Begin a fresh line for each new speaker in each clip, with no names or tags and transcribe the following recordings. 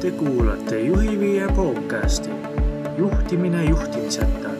Te kuulate Juhiviie podcasti juhtimine juhtimiseta.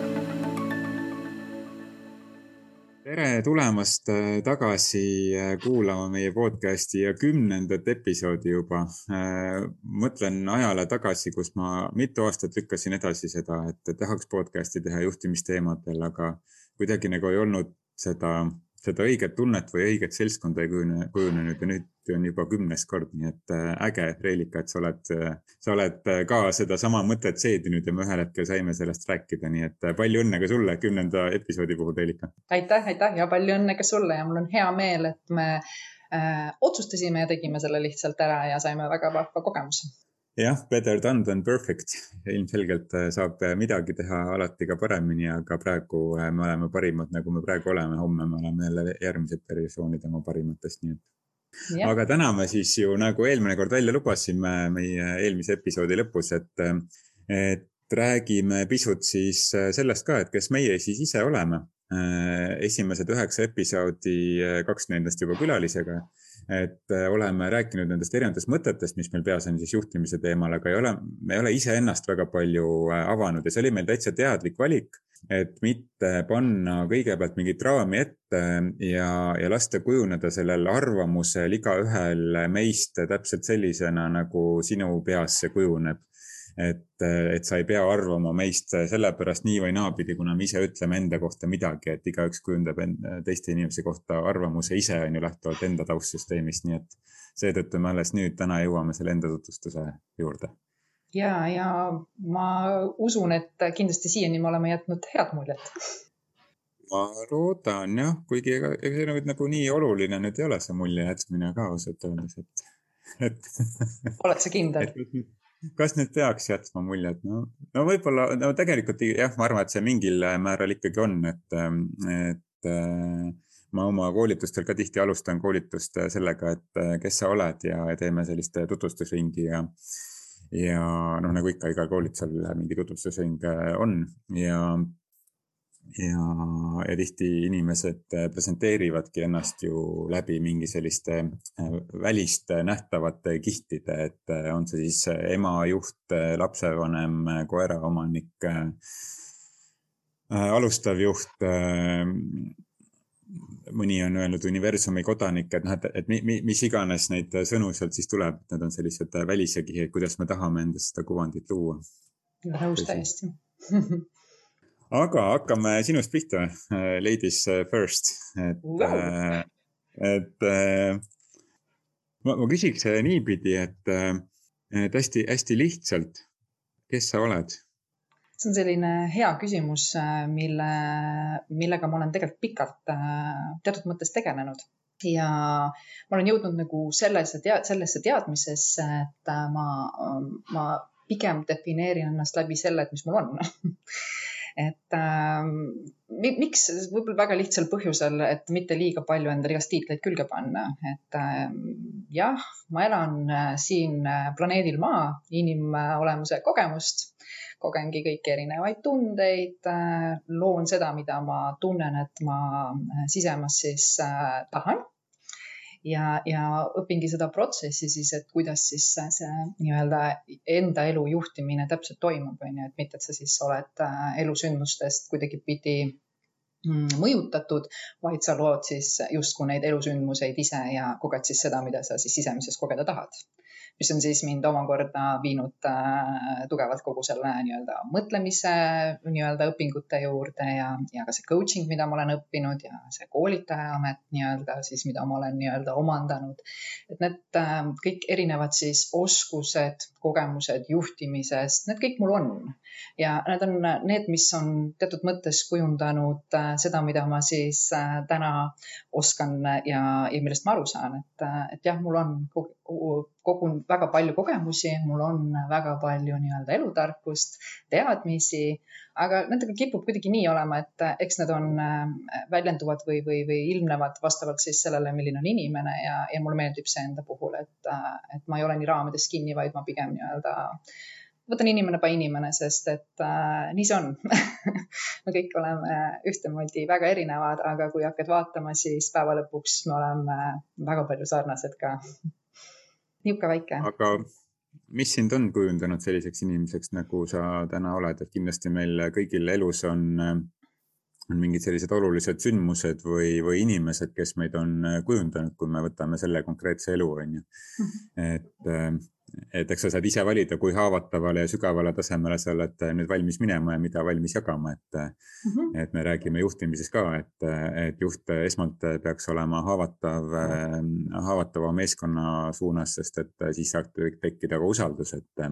tere tulemast äh, tagasi äh, kuulama meie podcasti ja kümnendat episoodi juba. Äh, mõtlen ajale tagasi, kus ma mitu aastat lükkasin edasi seda, et tahaks podcasti teha juhtimisteemadel, aga kuidagi nagu ei olnud seda seda õiget tunnet või õiget seltskonda ei kujune, kujunenud ja nüüd on juba kümnes kord, nii et äh, äge, Reelika, et sa oled, äh, sa oled äh, ka sedasama mõtet seedinud ja me ühel hetkel saime sellest rääkida, nii et palju õnne ka sulle kümnenda episoodi puhul, Reelika.
aitäh, aitäh ja palju õnne ka sulle ja mul on hea meel, et me äh, otsustasime ja tegime selle lihtsalt ära ja saime väga vahva kogemuse
jah, better done than perfect. ilmselgelt äh, saab äh, midagi teha alati ka paremini, aga praegu äh, me oleme parimad, nagu me praegu oleme. homme me oleme jälle järgmised versioonid oma parimatest, nii et. Aga täna me siis ju nagu eelmine kord välja lubasime meie eelmise episoodi lõpus, et, et räägime pisut siis sellest ka, et kes meie siis ise oleme. esimesed üheksa episoodi, kaks nendest juba külalisega et äh, oleme rääkinud nendest erinevatest mõtetest, mis meil peas on siis juhtimise teemal, aga ei ole, me ei ole iseennast väga palju äh, avanud. Ja see oli meil täitsa teadlik valik, et mitte panna kõigepealt mingit raami ette ja, ja lasta kujuneda sellel arvamusel igaühel meist täpselt sellisena, nagu sinu peas see kujuneb et, et sa ei pea arvama meist sellepärast nii või naapidi, kuna me ise ütleme enda kohta midagi, et igaüks kujundab teiste inimese kohta arvamuse ise on ju lähtuvalt enda taustsüsteemist, nii et seetõttu me alles nüüd täna jõuame selle enda tutvustuse juurde.
ja, ja ma usun, et kindlasti siiani me oleme jätnud head muljet
ma loodan jah, kuigi ega, ega see nüüd nagu nii oluline nüüd ei ole, see mulje jätmine ka ausalt öeldes, et, et.
oled sa kindel?
kas nüüd peaks jätma muljet, no, no võib-olla, no tegelikult jah, ma arvan, et see mingil määral ikkagi on, et, et äh, ma oma koolitustel ka tihti alustan koolitust sellega, et kes sa oled ja teeme sellist tutvustusringi ja ja noh, nagu ikka igal koolitusel mingi tutvustusring on ja ja, ja tihti inimesed äh, presenteerivadki ennast ju läbi mingi selliste äh, väliste nähtavate kihtide, et äh, on see siis ema, juht, lapsevanem, koeraomanik, alustav juht mõni on öelnud universumi kodanik, et noh, et, et mi, mi, mis iganes neid sõnu sealt siis tuleb, need on sellised välise kihid, kuidas me tahame endast seda kuvandit luua.
nõus täiesti
aga hakkame sinust pihta, äh, ladies äh, first, et wow., et ma, ma küsiks niipidi, et, et hästi-hästi lihtsalt, kes sa oled?
see on selline hea küsimus, mille, millega ma olen tegelikult pikalt teatud mõttes tegelenud ja ma olen jõudnud nagu sellesse tea-, sellesse teadmisesse, et ma, ma pigem defineerin ennast läbi selle, et mis mul on et äh, miks, võib-olla väga lihtsal põhjusel, et mitte liiga palju endale igast tiitleid külge panna, et äh, jah, ma elan äh, siin äh, planeedil Maa inimolemuse kogemust, kogengi kõiki erinevaid tundeid, äh, loon seda, mida ma tunnen, et ma sisemas siis tahan ja, ja õpingi seda protsessi siis, et kuidas siis see nii-öelda enda elu juhtimine täpselt toimub, on ju, et mitte, et sa siis oled äh, elusündmustest kuidagipidi mm, mõjutatud, vaid sa lood siis justkui neid elusündmuseid ise ja koged siis seda, mida sa siis sisemises kogeda tahad mis on siis mind omakorda viinud äh, tugevalt kogu selle nii-öelda mõtlemise nii-öelda õpingute juurde ja, ja ka see coaching, mida ma olen õppinud ja see koolitaja amet nii-öelda siis, mida ma olen nii-öelda omandanud. et need äh, kõik erinevad siis oskused, kogemused juhtimisest, need kõik mul on. Ja need on need, mis on teatud mõttes kujundanud äh, seda, mida ma siis äh, täna oskan ja, ja millest ma aru saan, et, äh, et jah, mul on kogun väga palju kogemusi, mul on väga palju nii-öelda elutarkust, teadmisi, aga nendega kipub kuidagi nii olema, et eks need on, äh, väljenduvad või, või, või ilmnevad vastavalt siis sellele, milline on inimene ja, ja mulle meeldib see enda puhul, et, äh, et ma ei ole nii raamides kinni, vaid ma pigem nii-öelda võtan inimene by inimene, sest et äh, nii see on me kõik oleme ühtemoodi väga erinevad, aga kui hakkad vaatama, siis päeva lõpuks me oleme väga palju sarnased ka niisugune väike.
aga, mis sind on kujundanud selliseks inimeseks, nagu sa täna oled, et kindlasti meil kõigil elus on, on mingid sellised olulised sündmused või, või inimesed, kes meid on kujundanud, kui me võtame selle konkreetse elu, on ju. Et et eks sa saad ise valida, kui haavatavale ja sügavale tasemele sa oled nüüd valmis minema ja mida valmis jagama, et mm. -hmm. et me räägime juhtimises ka, et, et juht esmalt peaks olema haavatav haavatava meeskonna suunas, sest et siis saab tekkida ka usaldus, et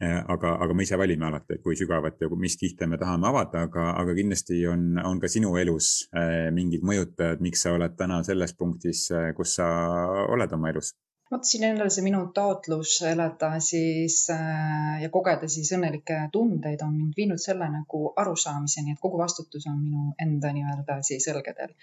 aga, aga me ise valime alati, et kui sügavat ja mis kihte me tahame avada, aga, aga kindlasti on, on ka sinu elus mingid mõjutajad, miks sa oled täna selles punktis, kus sa oled oma elus
vot siin jälle see minu taotlus elada siis äh, ja kogeda siis õnnelikke tundeid on mind viinud selle nagu arusaamiseni, et kogu vastutus on minu enda nii-öelda siis õlgedel.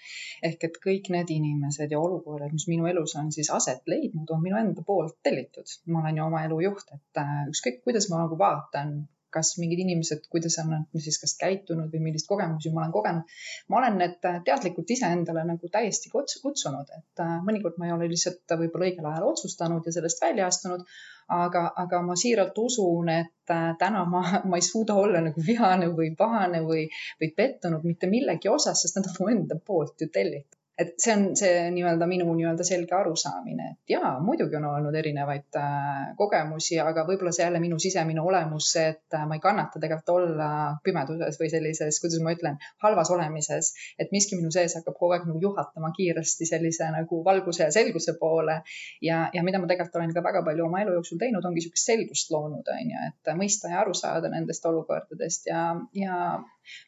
ehk et kõik need inimesed ja olukorrad, mis minu elus on siis aset leidnud, on minu enda poolt tellitud. ma olen ju oma elu juht, et äh, ükskõik, kuidas ma nagu vaatan kas mingid inimesed, kuidas on nad siis kas käitunud või millist kogemusi ma olen kogenud. ma olen need teadlikult iseendale nagu täiesti kutsunud, et äh, mõnikord ma ei ole lihtsalt võib-olla õigel ajal otsustanud ja sellest välja astunud. aga, aga ma siiralt usun, et äh, täna ma, ma ei suuda olla nagu vihane või pahane või, või pettunud mitte millegi osas, sest nad on mu enda poolt ju tellitud et see on see nii-öelda minu nii-öelda selge arusaamine, et jaa, muidugi on olnud erinevaid äh, kogemusi, aga võib-olla see jälle minu sisemine olemus, see, et äh, ma ei kannata tegelikult olla pimeduses või sellises, kuidas ma ütlen, halvas olemises, et miski minu sees hakkab kogu aeg nagu juhatama kiiresti sellise nagu valguse ja selguse poole. ja, ja mida ma tegelikult olen ka väga palju oma elu jooksul teinud, ongi niisugust selgust loonud, on ju, et mõista ja aru saada nendest olukordadest ja, ja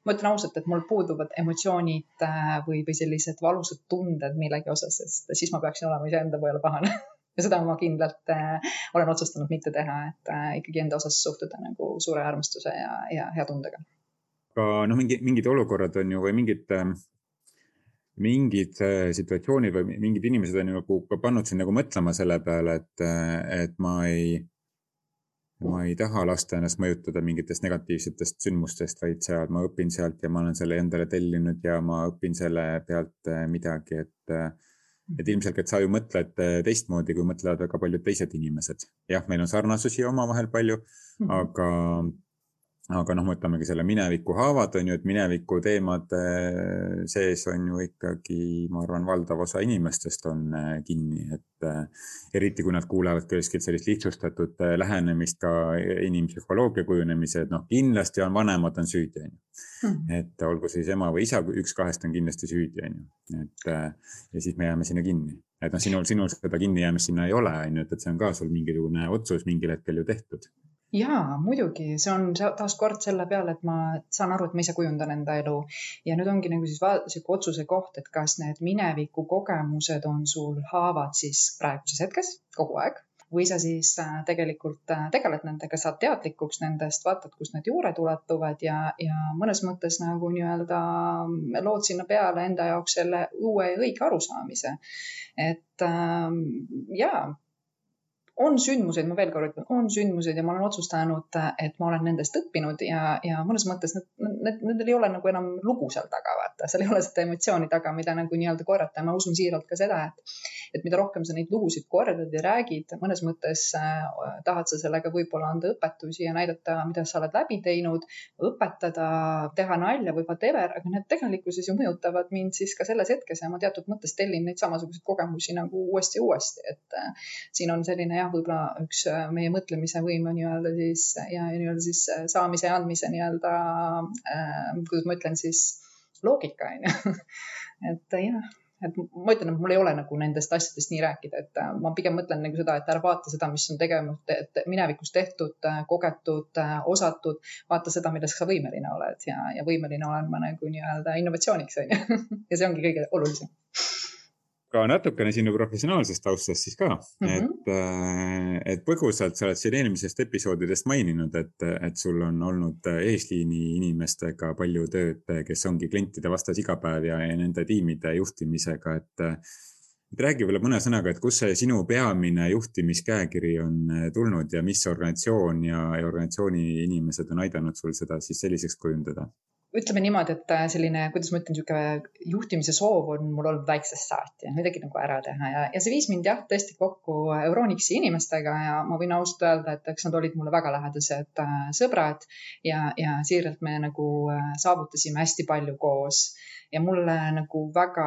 ma ütlen ausalt, et mul puuduvad emotsioonid äh, või, või sellised valusad tunded millegi osas, sest siis ma peaksin olema iseenda peale pahane ja seda ma kindlalt äh, olen otsustanud mitte teha, et äh, ikkagi enda osas suhtuda nagu suure armastuse ja, ja hea tundega.
aga noh, mingi, mingid olukorrad on ju või mingid mingid situatsioonid või mingid inimesed on ju nagu ka pannud sind nagu mõtlema selle peale, et, et ma ei, ma ei taha lasta ennast mõjutada mingitest negatiivsetest sündmustest, vaid seal ma õpin sealt ja ma olen selle endale tellinud ja ma õpin selle pealt äh, midagi, et äh, et ilmselgelt sa ju mõtled äh, teistmoodi, kui mõtlevad väga paljud teised inimesed. jah, meil on sarnasusi omavahel palju -hmm. aga aga noh, võtamegi selle mineviku haavad on ju, et mineviku teemade sees on ju ikkagi, ma arvan, valdav osa inimestest on äh, kinni, et äh, eriti kui nad kuulevad kuskilt sellist lihtsustatud äh, lähenemist ka inimpsühholoogia kujunemise, et noh, kindlasti on vanemad on süüdi, on ju. Mhm. et olgu siis ema või isa, üks kahest on kindlasti süüdi, on ju, et ja siis me jääme sinna kinni et noh, sinul, sinul seda kinnijäämist sinna ei ole, on ju, et, et see on ka sul mingisugune otsus mingil hetkel ju tehtud
jaa, muidugi, see on taaskord selle peale, et ma saan aru, et ma ise kujundan enda elu ja nüüd ongi nagu siis sihuke otsuse koht, et kas need mineviku kogemused on sul haavad siis praeguses hetkes kogu aeg või sa siis äh, tegelikult äh, tegeled nendega, saad teadlikuks nendest, vaatad, kust need juured ulatuvad ja, ja mõnes mõttes nagu nii-öelda lood sinna peale enda jaoks selle uue ja õige arusaamise. et ähm, jaa on sündmuseid, ma veel kord ütlen, on sündmuseid ja ma olen otsustanud, et ma olen nendest õppinud ja, ja mõnes mõttes need, need, nendel ei ole nagu enam lugu seal taga, vaata, seal ei ole seda emotsiooni taga, mida nagu nii-öelda korrata. Ja ma usun siiralt ka seda, et, et mida rohkem sa neid lugusid kordad ja räägid, mõnes mõttes äh, tahad sa sellega võib-olla anda õpetusi ja näidata, mida sa oled läbi teinud, õpetada, teha nalja või whatever, aga need tegelikkuses ju mõjutavad mind siis ka selles hetkes ja ma teatud mõttes tellin neid samasuguseid kogemusi nagu uuesti ja uuesti, et äh, siin on selline jah, jah, võib-olla üks äh, meie mõtlemise võime nii-öelda siis ja nii-öelda siis äh, saamise ja andmise nii-öelda äh,, kuidas ma ütlen siis, loogika on ju. et jah, et ma ütlen, et mul ei ole nagu nendest asjadest nii rääkida, et äh, ma pigem mõtlen nagu seda, et ära vaata seda, mis on tegevus, minevikus tehtud, kogetud, osatud, vaata seda, millest sa võimeline oled ja, ja võimeline olen ma nagu nii-öelda innovatsiooniks on ju ja see ongi kõige olulisem
ka natukene sinu professionaalsest taustast siis ka mm, -hmm. et, äh, et põgusalt sa oled siin eelmisest episoodidest maininud, et, et sul on olnud eesliini inimestega palju tööd, kes ongi klientide vastas iga päev ja, ja nende tiimide juhtimisega, et et räägi võib-olla mõne sõnaga, et kust see sinu peamine juhtimiskäekiri on tulnud ja mis organisatsioon ja, ja organisatsiooni inimesed on aidanud sul seda siis selliseks kujundada?
Ütleme niimoodi, et äh, selline, kuidas ma ütlen, niisugune juhtimise soov on mul olnud väiksest saati, midagi nagu ära teha ja, ja see viis mind jah, tõesti kokku Euronixi inimestega ja ma võin ausalt öelda, et eks nad olid mulle väga lähedased äh, sõbrad ja, ja siiralt me nagu äh, saavutasime hästi palju koos ja mulle nagu väga,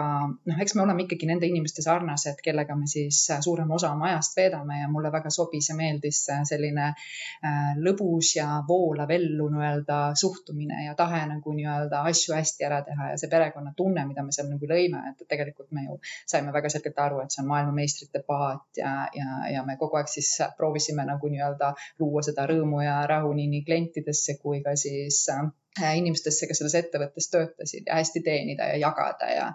noh, eks me oleme ikkagi nende inimeste sarnased, kellega me siis suurema osa oma ajast veedame ja mulle väga sobis ja meeldis selline äh, lõbus ja voolav ellu nii-öelda suhtumine ja tahe nagu nii-öelda asju hästi ära teha ja see perekonnatunne, mida me seal nagu lõime, et tegelikult me ju saime väga selgelt aru, et see on maailmameistrite paat ja, ja, ja me kogu aeg siis proovisime nagu nii-öelda luua seda rõõmu ja rahu nii klientidesse kui ka siis äh, Äh, inimestesse, kes selles ettevõttes töötasid ja hästi teenida ja jagada ja,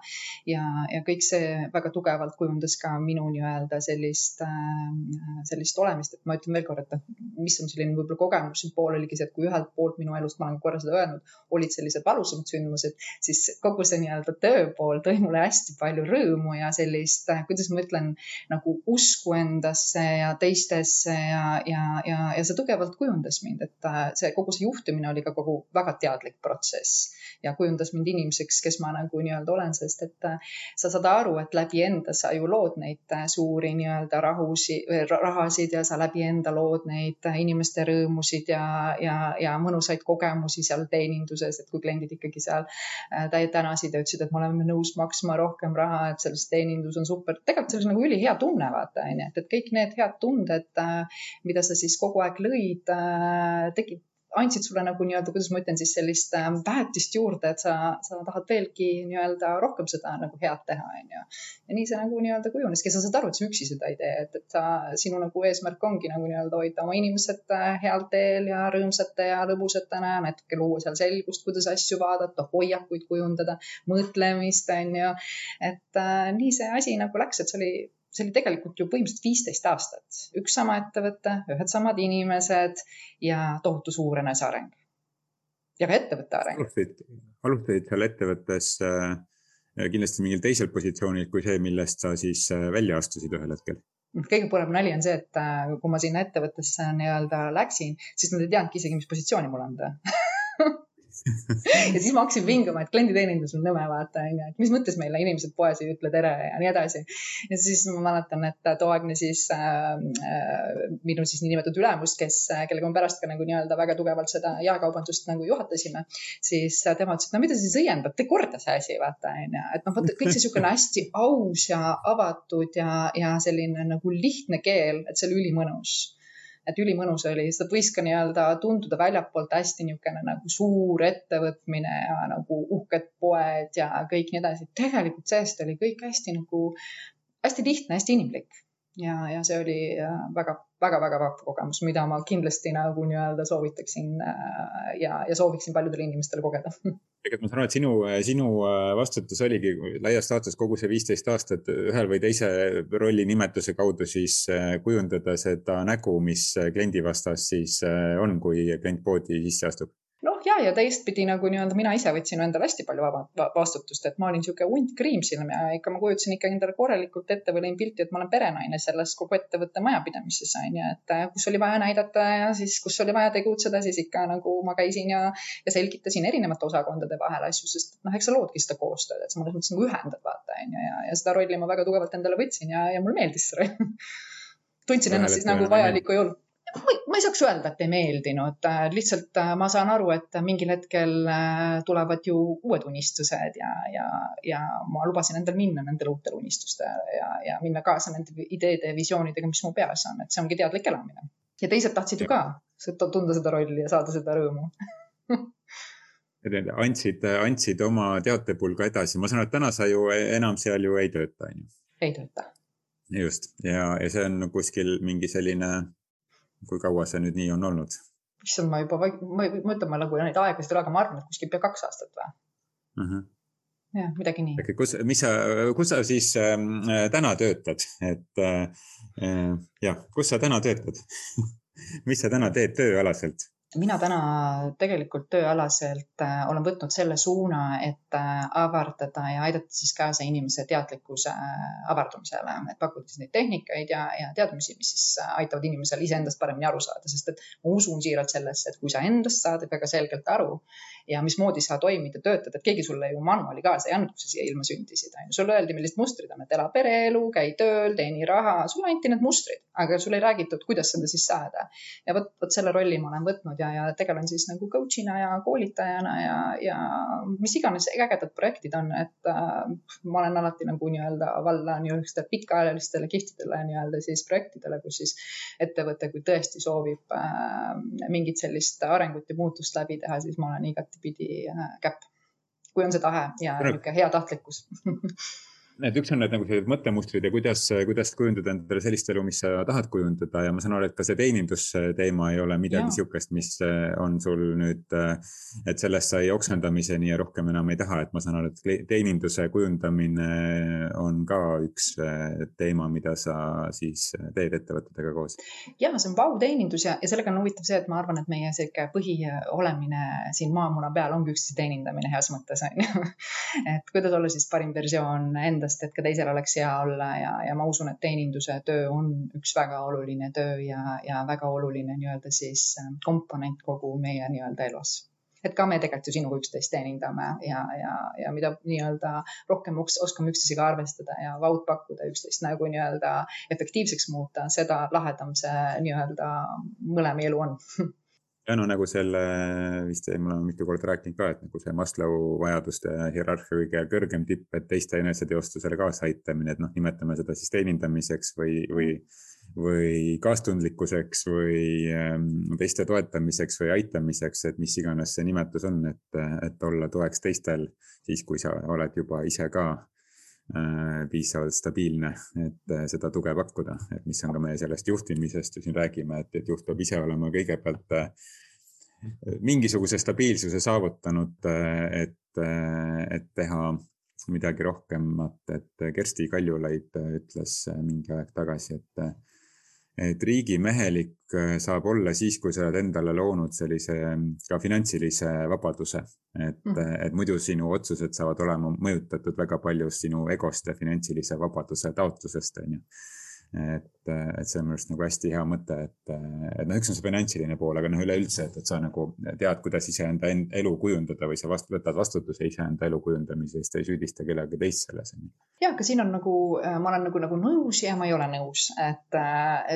ja, ja kõik see väga tugevalt kujundas ka minu nii-öelda sellist, äh, sellist olemist, et ma ütlen veelkord, et noh, mis on selline võib-olla kogemus pool oligi see, et kui ühelt poolt minu elust, ma olen korra seda öelnud, olid sellised valusamad sündmused, siis kogu see nii-öelda töö pool tõi mulle hästi palju rõõmu ja sellist, äh, kuidas ma ütlen, nagu usku endasse ja teistesse ja, ja, ja, ja see tugevalt kujundas mind, et see kogu see juhtimine oli ka kogu väga teadlik protsess ja kujundas mind inimeseks, kes ma nagu nii-öelda olen, sest et äh, sa saad aru, et läbi enda sa ju lood neid äh, suuri nii-öelda rahusi, rahasid ja sa läbi enda lood neid äh, inimeste rõõmusid ja, ja, ja mõnusaid kogemusi seal teeninduses, et kui kliendid ikkagi seal tänasid ja ütlesid, et me oleme nõus maksma rohkem raha, et selles teenindus on super. tegelikult see oli nagu ülihea tunne, vaata onju, et, et kõik need head tunded, mida sa siis kogu aeg lõid, tegid andsid sulle nagu nii-öelda, kuidas ma ütlen siis sellist ähm, väetist juurde, et sa, sa tahad veelgi nii-öelda rohkem seda nagu head teha, onju. ja nii see nagu nii-öelda kujuneski, sa saad aru, et sa üksi seda ei tee, et, et sa, sinu nagu eesmärk ongi nagu nii-öelda hoida oma inimesed äh, heal teel ja rõõmsate ja lõbusatena, natuke luua seal selgust, kuidas asju vaadata, hoiakuid kujundada, mõtlemist, onju. et äh, nii see asi nagu läks, et see oli see oli tegelikult ju põhimõtteliselt viisteist aastat, üks sama ettevõte, ühed samad inimesed ja tohutu suur eneseareng. ja ka ettevõtte areng.
alustasid seal ettevõttes äh, kindlasti mingil teisel positsioonil kui see, millest sa siis äh, välja astusid ühel hetkel
kõige põnevam nali on see, et äh, kui ma sinna ettevõttesse nii-öelda läksin, siis nad ei teadnudki isegi, mis positsiooni mul anda ja siis ma hakkasin vinguma, et klienditeenindus on nõme, vaata onju, et mis mõttes meile inimesed poes ei ütle tere ja nii edasi. ja siis ma mäletan, et tooaegne siis äh, minu siis niinimetatud ülemus, kes, kellega ma pärast ka nagu nii-öelda väga tugevalt seda jaekaubandust nagu juhatasime, siis tema ütles, et no mida sa siis õiendad, tee korda see asi, vaata onju, et noh, vaata kõik see niisugune hästi aus ja avatud ja, ja selline nagu lihtne keel, et see oli ülimõnus et ülimõnus oli, seda võis ka nii-öelda tunduda väljapoolt hästi niisugune nagu suur ettevõtmine ja nagu uhked poed ja kõik nii edasi. tegelikult seest oli kõik hästi nagu hästi lihtne, hästi inimlik ja, ja see oli väga-väga-väga vahva kogemus, mida ma kindlasti nagu nii-öelda soovitaksin äh, ja, ja sooviksin paljudele inimestele kogeda.
Tegelikult ma saan aru, et sinu, sinu äh, vastutus oligi laias laastus kogu see viisteist aastat ühel või teise rolli nimetuse kaudu siis äh, kujundada seda nägu, mis kliendi vastas siis on, kui klient poodi sisse astub
ja, ja teistpidi nagu nii-öelda mina ise võtsin endale hästi palju vaba, vastutust, et ma olin niisugune hunt kriimsilm ja ikka ma kujutasin ikka endale korralikult ette või lõin pilti, et ma olen perenaine selles kogu ettevõtte majapidamises on ju, et äh, kus oli vaja näidata ja siis, kus oli vaja tegutseda, siis ikka nagu ma käisin ja, ja selgitasin erinevate osakondade vahel asju, sest noh, eks sa loodki seda koostööd, et sa mõnes mõttes nagu ühendad vaata on ju ja, ja seda rolli ma väga tugevalt endale võtsin ja, ja mulle meeldis see roll. Tundsin ennast siis nagu vajaliku jõul ma ei saaks öelda, et ei meeldinud, lihtsalt äh, ma saan aru, et mingil hetkel äh, tulevad ju uued unistused ja, ja, ja ma lubasin endal minna nendele uutele unistustele ja, ja minna kaasa nende ideede ja visioonidega, mis mu peas on, et see ongi teadlik elamine. ja teised tahtsid ju ka tunda seda rolli ja saada seda rõõmu
andsid, andsid oma teatepulga edasi, ma saan aru, et täna sa ju enam seal ju ei tööta, on ju?
ei tööta.
just ja, ja see on kuskil mingi selline kui kaua see nüüd nii on olnud?
issand, ma juba, ma, ütlen, ma nagu neid aegasid ei ole, aga ma arvan, et kuskil pea kaks aastat või uh. -huh. jah, midagi nii.
kus, mis sa, kus sa siis äh, täna töötad, et äh, äh jah, kus sa täna töötad mis sa täna teed tööalaselt?
Mina täna tegelikult tööalaselt äh, olen võtnud selle suuna, et äh, avardada ja aidata siis kaasa inimese teadlikkuse äh, avardumisele, et pakkuda siis neid tehnikaid ja, ja teadmisi, mis siis aitavad inimesel iseendast paremini aru saada, sest et ma usun siiralt sellesse, et kui sa endast saad väga selgelt aru, ja mismoodi sa toimid ja töötad, et keegi sulle ju manuaali kaasa ei andnud, kui sa siia ilma sündisid, on ju. sulle öeldi, millised mustrid on, et ela pereelu, käi tööl, teeni raha, sulle anti need mustrid, aga sulle ei räägitud, kuidas seda siis saada. ja vot, vot selle rolli ma olen võtnud ja, ja tegelen siis nagu coach'ina ja koolitajana ja, ja mis iganes ägedad projektid on, et äh, ma olen alati nagu nii-öelda valla niisugustele pikaajalistele kihvtidele nii-öelda siis projektidele, kus siis ettevõte, kui tõesti soovib äh, mingit sellist arengut ja muutust läbi teha, siis ma olen igatipidi äh, käpp. kui on see tahe ja niisugune hea tahtlikkus
et üks on need nagu sellised mõttemustrid ja kuidas, kuidas kujundada endale sellist elu, mis sa tahad kujundada. Ja ma saan aru, et ka see teenindusteema ei ole midagi sihukest, mis äh, on sul nüüd, äh, et sellest sai oksendamiseni ja rohkem enam ei taha, et ma saan aru, et teeninduse kujundamine on ka üks äh, teema, mida sa siis teed ettevõtetega koos.
ja see on vau-teenindus ja, ja sellega on huvitav see, et ma arvan, et meie sihuke põhiolemine siin maamuna peal ongi üksteise teenindamine heas mõttes on ju. Et kuidas olla siis parim versioon enda endast, et ka teisel oleks hea olla ja, ja ma usun, et teeninduse töö on üks väga oluline töö ja, ja väga oluline nii-öelda siis äh, komponent kogu meie nii-öelda elus. Et ka me tegelikult ju sinuga üksteist teenindame ja, ja, ja mida nii-öelda rohkem oskame üksteisega arvestada ja vaut pakkuda üksteist nagu nii-öelda efektiivseks muuta, seda lahedam see nii-öelda mõlema elu on
ja no nagu selle vist me oleme mitu korda rääkinud ka, et nagu see Maslow vajaduste hierarhia kõige kõrgem tipp, et teiste eneseteostusele kaasaaitamine, et noh, nimetame seda siis teenindamiseks või, või, või kaastundlikkuseks või ähm, teiste toetamiseks või aitamiseks, et mis iganes see nimetus on, et, et olla toeks teistel siis, kui sa oled juba ise ka piisavalt stabiilne, et äh, seda tuge pakkuda, et mis on ka meie sellest juhtimisest ju siin räägime, et, et juht peab ise olema kõigepealt äh, mingisuguse stabiilsuse saavutanud, et, et teha midagi rohkemat, et Kersti Kaljulaid ütles mingi aeg tagasi, et et riigimehelik äh, saab olla siis, kui sa oled endale loonud sellise mm, ka finantsilise vabaduse. et mm, -hmm. et muidu sinu otsused saavad olema mõjutatud väga palju sinu egost ja finantsilise vabaduse taotlusest, on ju et, et see on minu arust nagu hästi hea mõte, et, et noh, üks on see finantsiline pool, aga noh, üleüldse, et, et sa nagu tead, kuidas iseenda elu kujundada või sa vastu, võtad vastutuse iseenda elu kujundamise eest, ei süüdista kellegi teist selles.
ja, aga siin on nagu, ma olen nagu, nagu nõus ja ma ei ole nõus, et,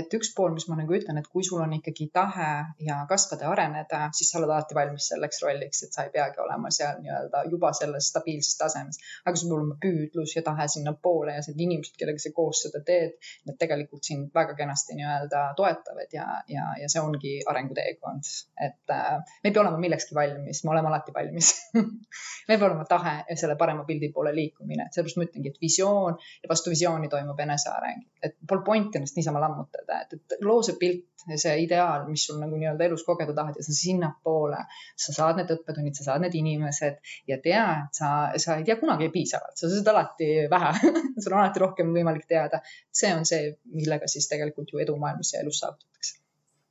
et üks pool, mis ma nagu ütlen, et kui sul on ikkagi tahe ja kasvada ja areneda, siis sa oled alati valmis selleks rolliks, et sa ei peagi olema seal nii-öelda juba selles stabiilses tasemes. aga sul peab olema püüdlus ja tahe sinnapoole ja need inimesed, kellega sa koos seda teed, need tegelikult sind väga kenasti nii-öelda toetavad ja, ja, ja see ongi arenguteekond. et äh, me ei pea olema millekski valmis, me oleme alati valmis meil peab olema tahe ja selle parema pildi poole liikumine, et sellepärast ma ütlengi, et visioon ja vastu visiooni toimub eneseareng. et pole pointi ennast niisama lammutada, et, et loo see pilt, see ideaal, mis sul nagu nii-öelda elus kogeda tahad ja sa sinnapoole, sa saad need õppetunnid, sa saad need inimesed ja tea, et sa, sa ei tea kunagi piisavalt, sa saad alati vähe sul on alati rohkem võimalik teada. see on see, millega siis tegelikult ju edu maailmas ja elus saavutatakse.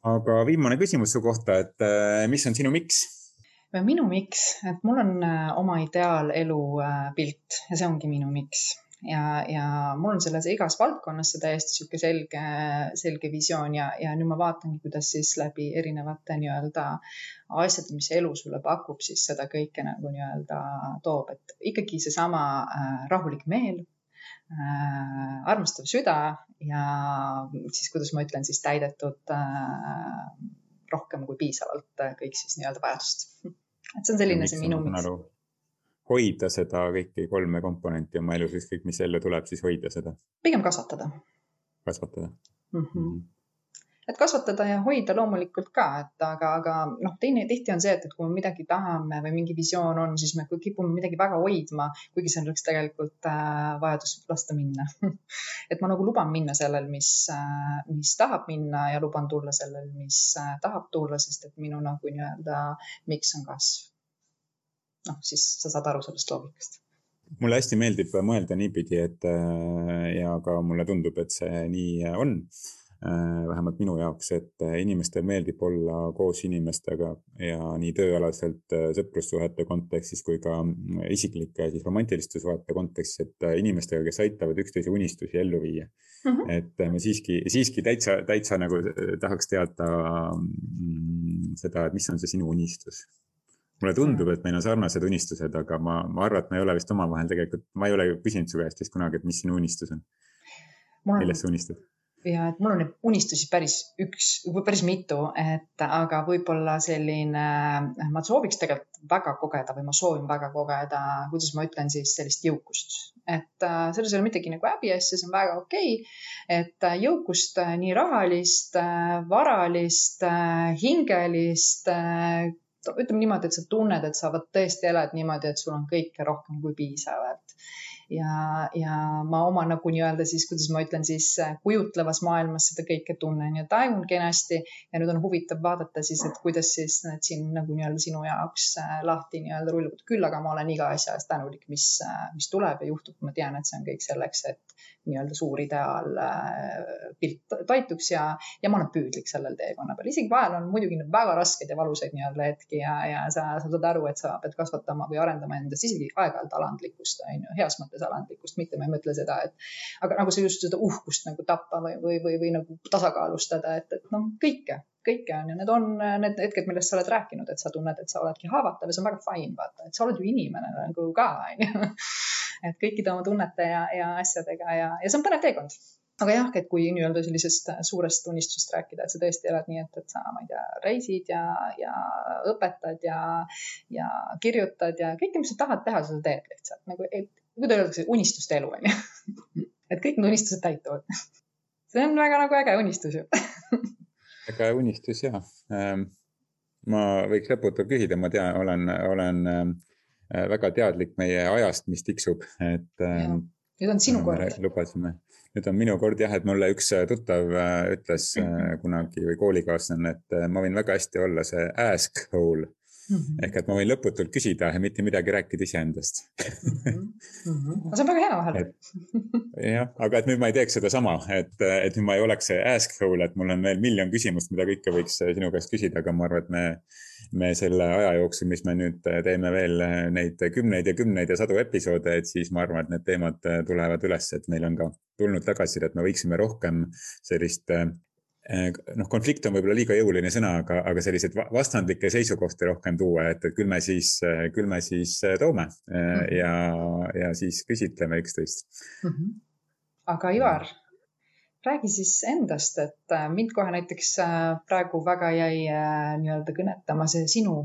aga viimane küsimus su kohta, et äh, mis on sinu miks?
minu miks, et mul on äh, oma ideaalelu äh, pilt ja see ongi minu miks ja, ja mul on selles igas valdkonnas see täiesti niisugune selge, selge visioon ja, ja nüüd ma vaatangi, kuidas siis läbi erinevate nii-öelda asjade, mis elu sulle pakub, siis seda kõike nagu nii-öelda toob, et ikkagi seesama äh, rahulik meel äh, armastav süda ja siis, kuidas ma ütlen, siis täidetud äh, rohkem kui piisavalt äh, kõik siis nii-öelda vajadust. et see on selline see minu miks.
hoida seda kõiki kolme komponenti oma elus, ükskõik mis ellu tuleb, siis hoida seda.
pigem kasvatada.
kasvatada
mm. -hmm. Et kasvatada ja hoida loomulikult ka, et aga, aga noh, teine tihti on see, et, et kui me midagi tahame või mingi visioon on, siis me kipume midagi väga hoidma, kuigi see oleks tegelikult äh, vajadus lasta minna. Et ma nagu luban minna sellel, mis äh,, mis tahab minna ja luban tulla sellel, mis äh, tahab tulla, sest et minu nagu nii-öelda miks on kasv. noh, siis sa saad aru sellest loogikast.
Mulle hästi meeldib mõelda niipidi, et ja ka mulle tundub, et see nii on vähemalt minu jaoks, et äh, inimestel meeldib olla koos inimestega ja nii tööalaselt äh, sõprussuhete kontekstis kui ka mm, isiklike siis romantiliste suhete kontekstis, et inimestega, kes aitavad üksteise unistusi ellu viia mm. -hmm. et me siiski, siiski täitsa, täitsa nagu tahaks teada mm, seda, et mis on see sinu unistus mulle tundub, et meil on sarnased unistused, aga ma, ma arvan, et me ei ole vist omavahel tegelikult, ma ei ole küsinud su käest vist kunagi, et mis sinu unistus on. millest sa unistad?
Ja et mul on neid unistusi päris üks, päris mitu, et aga võib-olla selline, ma sooviks tegelikult väga kogeda või ma soovin väga kogeda, kuidas ma ütlen siis sellist jõukust, et äh, selles ei ole midagi nagu häbiasja, see on väga okei okay.. et äh, jõukust, äh, nii rahalist, varalist, hingelist ütleme niimoodi, et sa tunned, et sa tõesti elad niimoodi, et sul on kõike rohkem kui piisav, et ja, ja ma oma nagu nii-öelda siis, kuidas ma ütlen siis äh, kujutlevas maailmas seda kõike tunnen ja tajun kenasti. ja nüüd on huvitav vaadata siis, et kuidas siis need siin nagu nii-öelda sinu jaoks äh, lahti nii-öelda rulluvad. küll aga ma olen iga asja eest tänulik, mis, äh, mis tuleb ja juhtub. ma tean, et see on kõik selleks, et nii-öelda suur ideaal pilt toituks ja, ja ma olen püüdlik sellel teekonna peal. isegi vahel on muidugi väga raskeid ja valusaid nii-öelda hetki ja, ja sa, sa saad aru, et sa pead kasvatama või arendama endas isegi aeg-ajalt alandlikkust, on ju, heas mõttes alandlikkust, mitte ma ei mõtle seda, et aga nagu sa just seda uhkust nagu tappa või, või, või, või nagu tasakaalustada, et, et noh, kõike, kõike on ja need on need hetked, millest sa oled rääkinud, et sa tunned, et sa oledki haavatav ja see on väga fine, vaata, et sa oled ju inimene nagu ka, onju. et kõikide oma tunnete ja, ja asjadega ja, ja see on põnev teekond aga jah, et kui nii-öelda sellisest suurest unistusest rääkida, et sa tõesti elad nii, et, et sa, ma ei tea, reisid ja, ja õpetad ja, ja kirjutad ja kõike, mis sa tahad teha, sa teed lihtsalt nagu, et kuidas öeldakse, unistuste elu on ju. et kõik need unistused täituvad. see on väga nagu äge unistus ju
äge unistus ja ähm,. ma võiks lõputult küsida, ma tean, olen, olen äh, väga teadlik meie ajast, mis tiksub, et ähm,.
nüüd on sinu kord.
lubasime, nüüd on minu kord jah, et mulle üks tuttav äh, ütles mm -hmm. kunagi või koolikaaslane, et äh, ma võin väga hästi olla see ask hole Mm -hmm. ehk et ma võin lõputult küsida ja mitte midagi rääkida iseendast
mm. -hmm. Mm -hmm. see on väga hea vahel.
jah, aga et nüüd ma ei teeks sedasama, et, et nüüd ma ei oleks see ask hole, et mul on veel miljon küsimust, mida kõike võiks sinu käest küsida, aga ma arvan, et me, me selle aja jooksul, mis me nüüd teeme veel neid kümneid ja kümneid ja sadu episoode, et siis ma arvan, et need teemad tulevad üles, et meil on ka tulnud tagasisidet, me võiksime rohkem sellist Äh, noh, konflikt on võib-olla liiga jõuline sõna, aga, aga selliseid vastandlikke seisukohti rohkem tuua, et, et küll me siis, küll me siis äh, toome mm -hmm. ja, ja siis küsitleme üksteist mm. -hmm.
aga Ivar, räägi siis endast, et äh, mind kohe näiteks praegu väga jäi nii-öelda kõnetama see sinu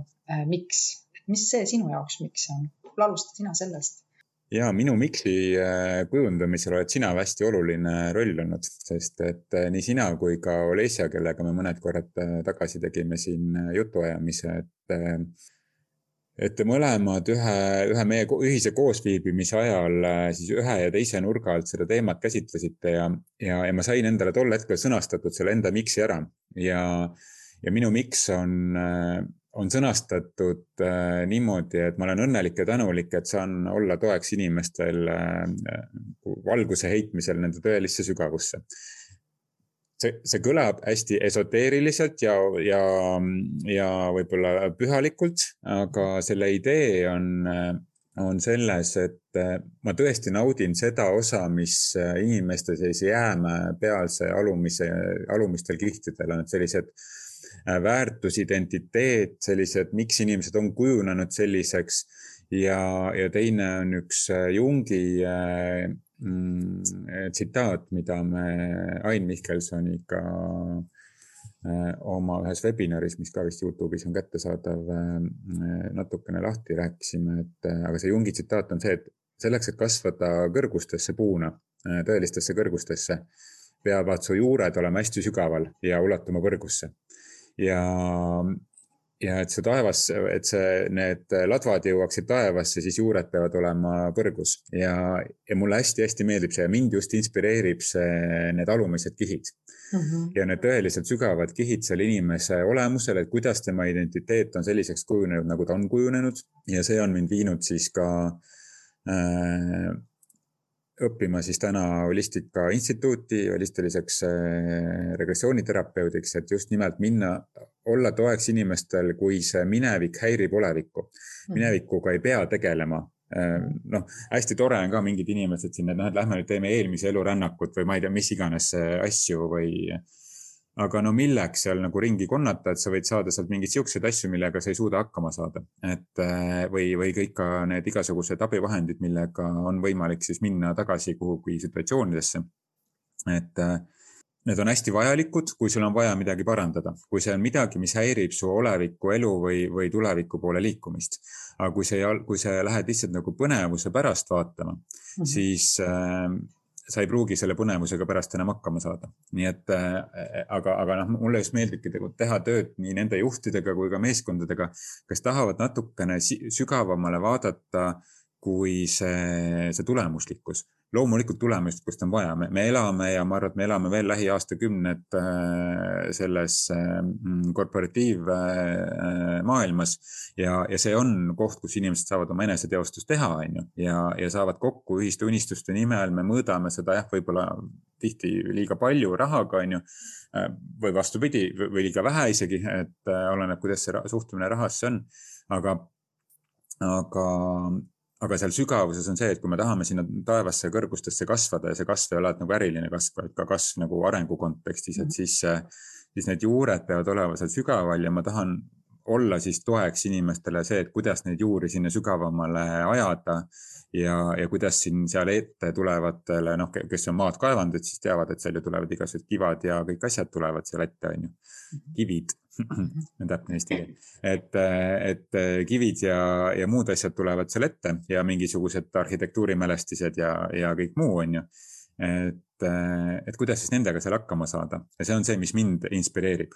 miks, mis see sinu jaoks miks on? võib-olla alusta sina sellest
ja minu miksi äh, kujundamisel oled sina hästi oluline roll olnud, sest et äh, nii sina kui ka Olesja, kellega me mõned korrad äh, tagasi tegime siin jutuajamise, et et mõlemad ühe, ühe meie ühise koosviibimise ajal siis ühe ja teise nurga alt seda teemat käsitlesite ja, ja, ja ma sain endale tol hetkel sõnastatud selle enda miksi ära ja, ja minu miks on on sõnastatud äh, niimoodi, et ma olen õnnelik ja tänulik, et saan olla toeks inimestel äh, valguse heitmisel nende tõelisse sügavusse. See, see kõlab hästi esoteeriliselt ja, ja, ja võib-olla pühalikult, aga selle idee on, on selles, et äh, ma tõesti naudin seda osa, mis äh, inimeste sellise jäämäepealse alumise, alumistel kihtidel on, et sellised äh, Äh, väärtus, identiteet, sellised, miks inimesed on kujunenud selliseks. ja, ja teine on üks Jungi tsitaat, mida me Ain Mihkelsoniga oma ühes webinaris, mis ka vist Youtube'is on kättesaadav, natukene lahti rääkisime, et aga see Jungi tsitaat on see, et selleks, et kasvada kõrgustesse puuna, tõelistesse kõrgustesse, peavad su juured olema hästi sügaval ja ulatuma kõrgusse. Ja, ja et see taevas, et see, need ladvad jõuaksid taevasse, siis juured peavad olema põrgus ja, ja mulle hästi-hästi meeldib see ja mind just inspireerib see, need alumised kihid mm. -hmm. ja need tõeliselt sügavad kihid selle inimese olemusel, et kuidas tema identiteet on selliseks kujunenud, nagu ta on kujunenud ja see on mind viinud siis ka äh, õppima siis täna Holistika Instituuti holistiliseks äh, regressiooniterapeudiks, et just nimelt minna, olla toeks inimestel, kui see minevik häirib olevikku. Mhm. minevikuga ei pea tegelema. Äh, noh, hästi tore on ka mingid inimesed siin, et noh, et lähme nüüd teeme eelmise elu rännakut või ma ei tea, mis iganes asju või aga no milleks seal nagu ringi konnata, et sa võid saada sealt mingeid siukseid asju, millega sa ei suuda hakkama saada. et äh, või, või kõik ka need igasugused abivahendid, millega on võimalik siis minna tagasi kuhugi situatsioonidesse. et äh, need on hästi vajalikud, kui sul on vaja midagi parandada, kui see on midagi, mis häirib su oleviku elu või, või tuleviku poole liikumist. aga kui see, kui sa lähed lihtsalt nagu põnevuse pärast vaatama mm, -hmm. siis äh, sa ei pruugi selle põnevusega pärast enam hakkama saada. nii et äh, aga, aga noh, mulle just meeldibki tegelikult teha tööd nii nende juhtidega kui ka meeskondadega, kes tahavad natukene sügavamale vaadata kui see, see tulemuslikkus loomulikult tulemuslikkust on vaja, me elame ja ma arvan, et me elame veel lähiaastakümned äh, selles äh, korporatiivmaailmas ja, ja see on koht, kus inimesed saavad oma eneseteostust teha, on ju, ja, ja saavad kokku ühiste unistuste nimel, me mõõdame seda jah, võib-olla tihti liiga palju rahaga, on ju, äh, või vastupidi, või liiga vähe isegi, et oleneb, kuidas see suhtumine rahasse on, aga aga, aga seal sügavuses on see, et kui me tahame sinna taevasse ja kõrgustesse kasvada ja see kasv ei ole nagu äriline kasv, vaid ka kasv nagu arengu kontekstis, et mhm. siis, siis need juured peavad olema seal sügaval ja ma tahan olla siis toeks inimestele see, et kuidas neid juuri sinna sügavamale ajada ja, ja kuidas siin seal ette tulevatele, noh, kes on maad kaevanud, et siis teavad, et seal ju tulevad igasugused kivad ja kõik asjad tulevad seal ette, on ju, mhm. kivid täpne eesti keel, et, et kivid ja, ja muud asjad tulevad seal ette ja mingisugused arhitektuurimälestised ja, ja kõik muu, on ju. et, et kuidas siis nendega seal hakkama saada ja see on see, mis mind inspireerib.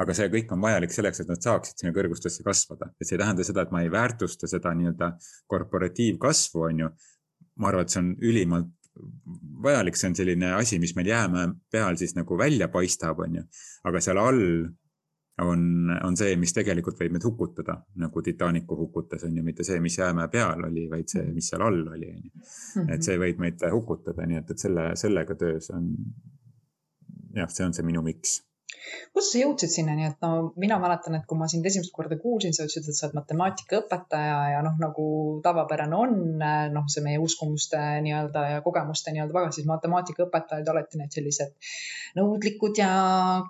aga see kõik on vajalik selleks, et nad saaksid sinna kõrgustesse kasvada, et see ei tähenda seda, et ma ei väärtusta seda nii-öelda korporatiivkasvu, on ju. ma arvan, et see on ülimalt vajalik, see on selline asi, mis meil jäämäe peal siis nagu välja paistab, on ju, aga seal all on, on see, mis tegelikult võib meid hukutada, nagu Titanicu hukutas, on ju, mitte see, mis jäämäe peal oli, vaid see, mis seal all oli, on ju. et see võib meid hukutada, nii et, et selle, sellega töös on, jah, see on see minu miks
kuidas sa jõudsid sinnani, et no mina mäletan, et kui ma sind esimest korda kuulsin, sa ütlesid, et sa oled matemaatikaõpetaja ja noh, nagu tavapärane on, noh, see meie uskumuste nii-öelda ja kogemuste nii-öelda taga, siis matemaatikaõpetajad alati need sellised nõudlikud ja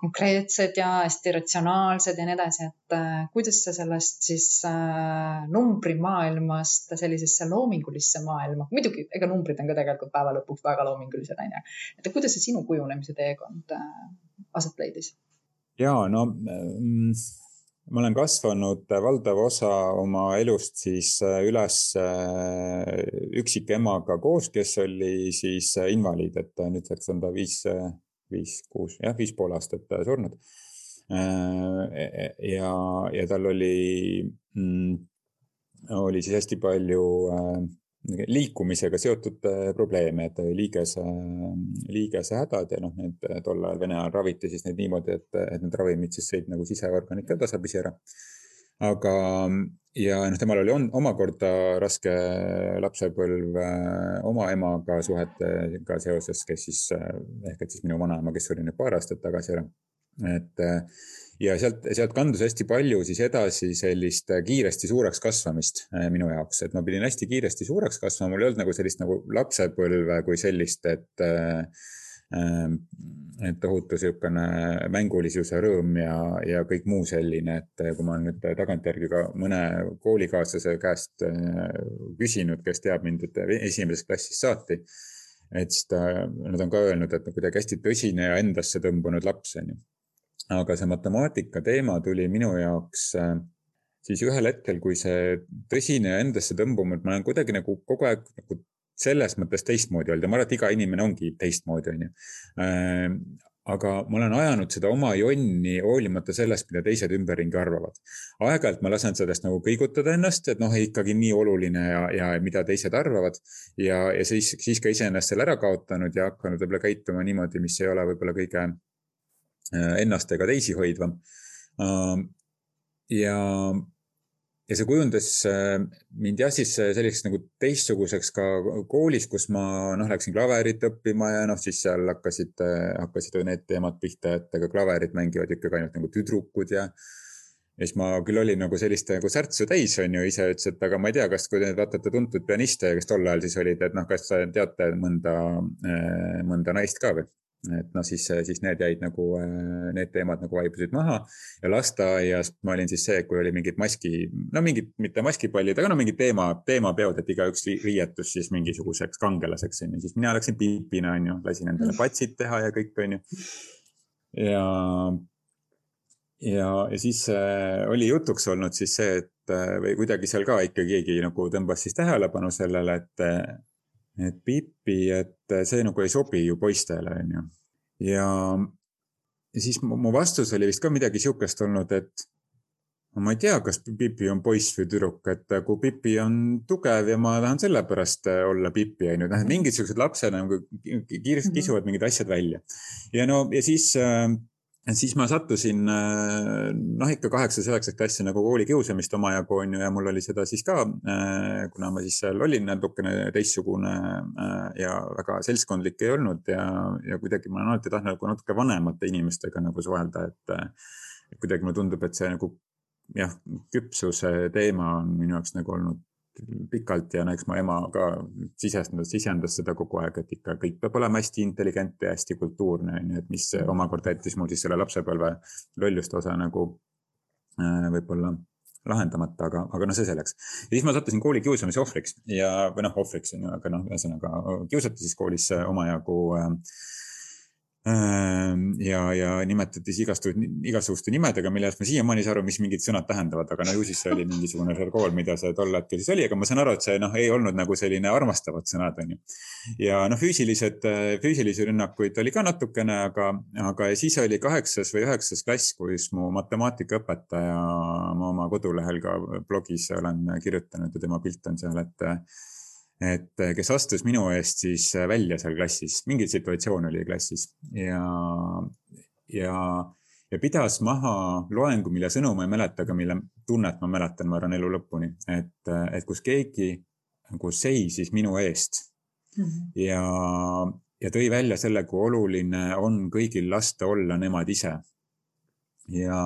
konkreetsed ja hästi ratsionaalsed ja nii edasi, et äh, kuidas sa sellest siis äh, numbrimaailmast sellisesse loomingulisse maailma, muidugi ega numbrid on ka tegelikult päeva lõpuks väga loomingulised, onju. et kuidas see sinu kujunemise teekond äh, aset leidis?
ja no mm, ma olen kasvanud valdava osa oma elust siis äh, üles äh, üksikemaga koos, kes oli siis äh, invaliid, et nüüdseks on ta viis, viis, kuus, jah, viis pool aastat surnud. ja, ja tal oli, mm, oli siis hästi palju liikumisega seotud äh, probleeme, et liigese, liigese-hädad ja noh, need tol ajal Vene ajal raviti siis neid niimoodi, et, et need ravimid siis sõid nagu siseorganid ka tasapisi ära. aga, ja noh, temal oli on, omakorda raske lapsepõlv äh, oma emaga suhetega seoses, kes siis äh, ehk et siis minu vanaema, kes suri nüüd paar aastat tagasi ära. et ja sealt, sealt kandus hästi palju siis edasi sellist äh, kiiresti suureks kasvamist äh, minu jaoks, et ma pidin hästi kiiresti suureks kasvama, mul ei olnud nagu sellist nagu lapsepõlve kui sellist, et äh, et tohutu niisugune mängulisus ja rõõm ja, ja kõik muu selline, et kui ma nüüd tagantjärgi ka mõne koolikaaslase käest küsinud, kes teab mind, esimesest klassist saati, et siis ta, nad on ka öelnud, et kuidagi hästi tõsine ja endasse tõmbunud laps, on ju aga see matemaatika teema tuli minu jaoks äh, siis ühel hetkel, kui see tõsine ja endasse tõmbumine, ma olen kuidagi nagu kogu aeg nagu selles mõttes teistmoodi olnud ja ma arvan, et iga inimene ongi teistmoodi, onju. Äh, aga ma olen ajanud seda oma jonni hoolimata sellest, mida teised ümberringi arvavad. aeg-ajalt ma lasen sellest nagu kõigutada ennast, et noh, ikkagi nii oluline ja, ja mida teised arvavad ja, ja siis, siis ka iseennast selle ära kaotanud ja hakanud võib-olla käituma niimoodi, mis ei ole võib-olla kõige ennast ega teisi hoidvam. Ähm, ja, ja see kujundas äh, mind jah, siis selliseks nagu teistsuguseks ka koolis, kus ma noh, läksin klaverit õppima ja noh, siis seal hakkasid, hakkasid need teemad pihta, et ega klaverit mängivad ikkagi ainult nagu tüdrukud ja ja siis ma küll olin nagu sellist nagu särtsu täis, on ju, ise ütles, et aga ma ei tea, kas, kui te vaatate tuntud pianiste, kes tol ajal siis olid, et noh, kas teate mõnda, äh, mõnda naist ka või et noh, siis, siis need jäid nagu, need teemad nagu vaibusid maha ja lasteaias ma olin siis see, kui oli mingid maski, no mingid, mitte maskipallid, aga no mingid teema, teemapeod, et igaüks riietus siis mingisuguseks kangelaseks on ju, siis mina läksin Piipina on ju, lasin endale mm. patsid teha ja kõik on ju. ja, ja, ja siis äh, oli jutuks olnud siis see, et äh, või kuidagi seal ka ikka keegi nagu tõmbas siis tähelepanu sellele, et et Pipi, et see nagu ei sobi ju poistele, on ju. ja, siis mu vastus oli vist ka midagi sihukest olnud, et ma ei tea, kas Pipi on poiss või tüdruk, et kui Pipi on tugev ja ma tahan sellepärast olla Pipi, on ju, noh, mingid siuksed lapsed nagu kiiresti mhm. kisuvad mingid asjad välja. ja no ja siis äh, et siis ma sattusin äh, noh, ikka kaheksas-üheksas klassi nagu koolikiusamist omajagu on ju ja mul oli seda siis ka, äh, kuna ma siis seal olin natukene teistsugune äh, ja väga seltskondlik ei olnud ja, ja kuidagi ma olen alati tahtnud nagu natuke vanemate inimestega nagu suhelda, et. kuidagi mulle tundub, et see nagu jah, küpsuse teema on minu jaoks nagu olnud pikalt ja no eks mu ema ka sisendas, sisendas seda kogu aeg, et ikka kõik peab olema hästi intelligentne ja hästi kultuurne, on ju, et mis omakorda jättis mul siis selle lapsepõlve lolluste osa nagu äh, võib-olla lahendamata, aga, aga noh, see selleks. ja siis ma sattusin kooli kiusamise ohvriks ja, või noh, ohvriks on ju, aga noh, ühesõnaga kiusati siis koolis omajagu äh, ja, ja nimetati igasuguste, igasuguste nimedega, millest ma siiamaani ei saa aru, mis mingid sõnad tähendavad, aga no ju siis see oli mingisugune žargoon, mida see tol hetkel siis oli, aga ma saan aru, et see noh, ei olnud nagu selline armastavad sõnad, on ju. ja noh, füüsilised, füüsilisi rünnakuid oli ka natukene, aga, aga siis oli kaheksas või üheksas klass, kus mu matemaatikaõpetaja, ma oma kodulehel ka blogis olen kirjutanud ja tema pilt on seal, et et eh, kes astus minu eest siis eh, välja seal klassis, mingi situatsioon oli klassis ja, ja, ja pidas maha loengu, mille sõnu ma ei mäleta, aga mille tunnet ma mäletan, ma arvan, elu lõpuni, et, eh, et kus keegi nagu seisis minu eest mm -hmm. ja, ja tõi välja selle, kui oluline on kõigil lasta olla nemad ise. ja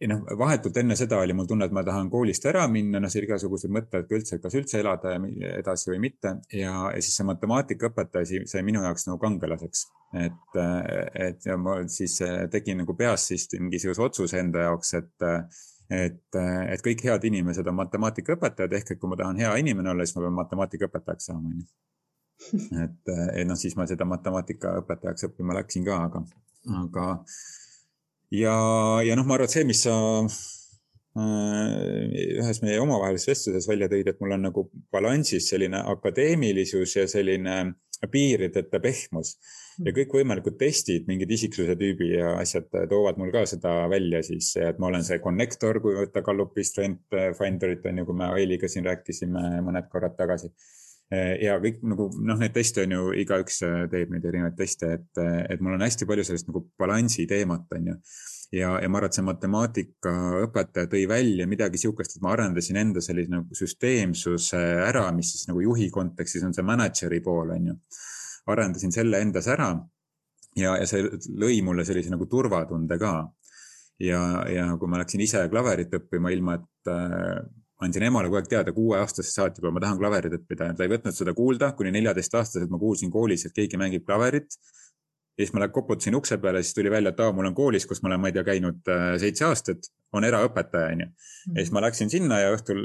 ja noh, vahetult enne seda oli mul tunne, et ma tahan koolist ära minna, noh, see igasugused mõtted ka üldse, kas üldse elada edasi või mitte ja, ja siis see matemaatikaõpetaja sai minu jaoks nagu kangelaseks. et, et ja ma siis tegin nagu peas siis mingisuguse otsuse enda jaoks, et, et, et kõik head inimesed on matemaatikaõpetajad ehk et kui ma tahan hea inimene olla, siis ma pean matemaatikaõpetajaks saama, onju. et, et noh, siis ma seda matemaatikaõpetajaks õppima läksin ka, aga, aga ja, ja noh, ma arvan, et see, mis sa äh, ühes meie omavahelises vestluses välja tõid, et mul on nagu balansis selline akadeemilisus ja selline piirideta pehmus ja kõikvõimalikud testid, mingid isiksuse tüübi ja asjad toovad mul ka seda välja siis, et ma olen see connector, kui võtta Gallupi Strength Finderit on ju, kui me Ailiga siin rääkisime mõned korrad tagasi ja kõik nagu noh, neid teste on ju, igaüks äh, teeb neid erinevaid teste, et, äh, et mul on hästi palju sellist nagu balansi teemat, on ju. ja, ja ma arvan, et see matemaatikaõpetaja tõi välja midagi sihukest, et ma arendasin enda sellise nagu süsteemsuse ära, mis siis nagu juhi kontekstis on see mänedžeri pool, on ju. arendasin selle endas ära ja, ja see lõi mulle sellise nagu turvatunde ka ja, ja kui ma läksin ise klaverit õppima, ilma et äh, andsin emale kogu aeg teada kuueaastasest saati, kui ma tahan klaverit õppida. ta ei võtnud seda kuulda, kuni neljateistaastaselt ma kuulsin koolis, et keegi mängib klaverit. ja siis ma koputasin ukse peale, siis tuli välja, et aa, mul on koolis, kus ma olen, ma ei tea, käinud äh, seitse aastat, on eraõpetaja, onju. ja siis ma läksin sinna ja õhtul,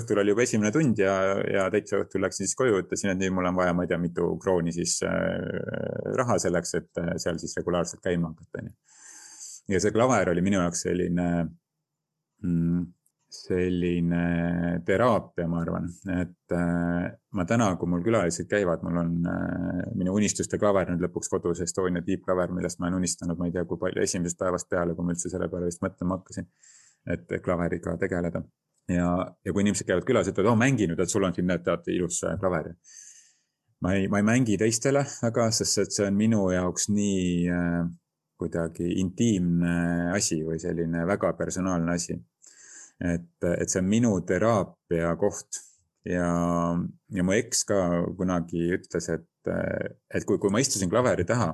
õhtul oli juba esimene tund ja, ja täitsa õhtul läksin siis koju, ütlesin, et nüüd mul on vaja, ma ei tea, mitu krooni siis äh, raha selleks, et äh, seal siis regulaarselt käima hakata, onju. ja see klaver oli minu jaoks selline mm, selline teraapia, ma arvan, et äh, ma täna, kui mul külalised käivad, mul on äh, minu unistuste klaver nüüd lõpuks kodus, Estonia tiibklaver, millest ma olen unistanud, ma ei tea, kui palju esimesest päevast peale, kui ma üldse selle peale vist mõtlema hakkasin, et klaveriga tegeleda. ja, ja kui inimesed käivad külas, ütlevad, oo mängi nüüd, et sul on siin, näed, tead, ilus äh, klaver. ma ei, ma ei mängi teistele väga, sest et see on minu jaoks nii äh, kuidagi intiimne asi või selline väga personaalne asi et, et see on minu teraapia koht ja, ja mu eks ka kunagi ütles, et, et kui, kui ma istusin klaveri taha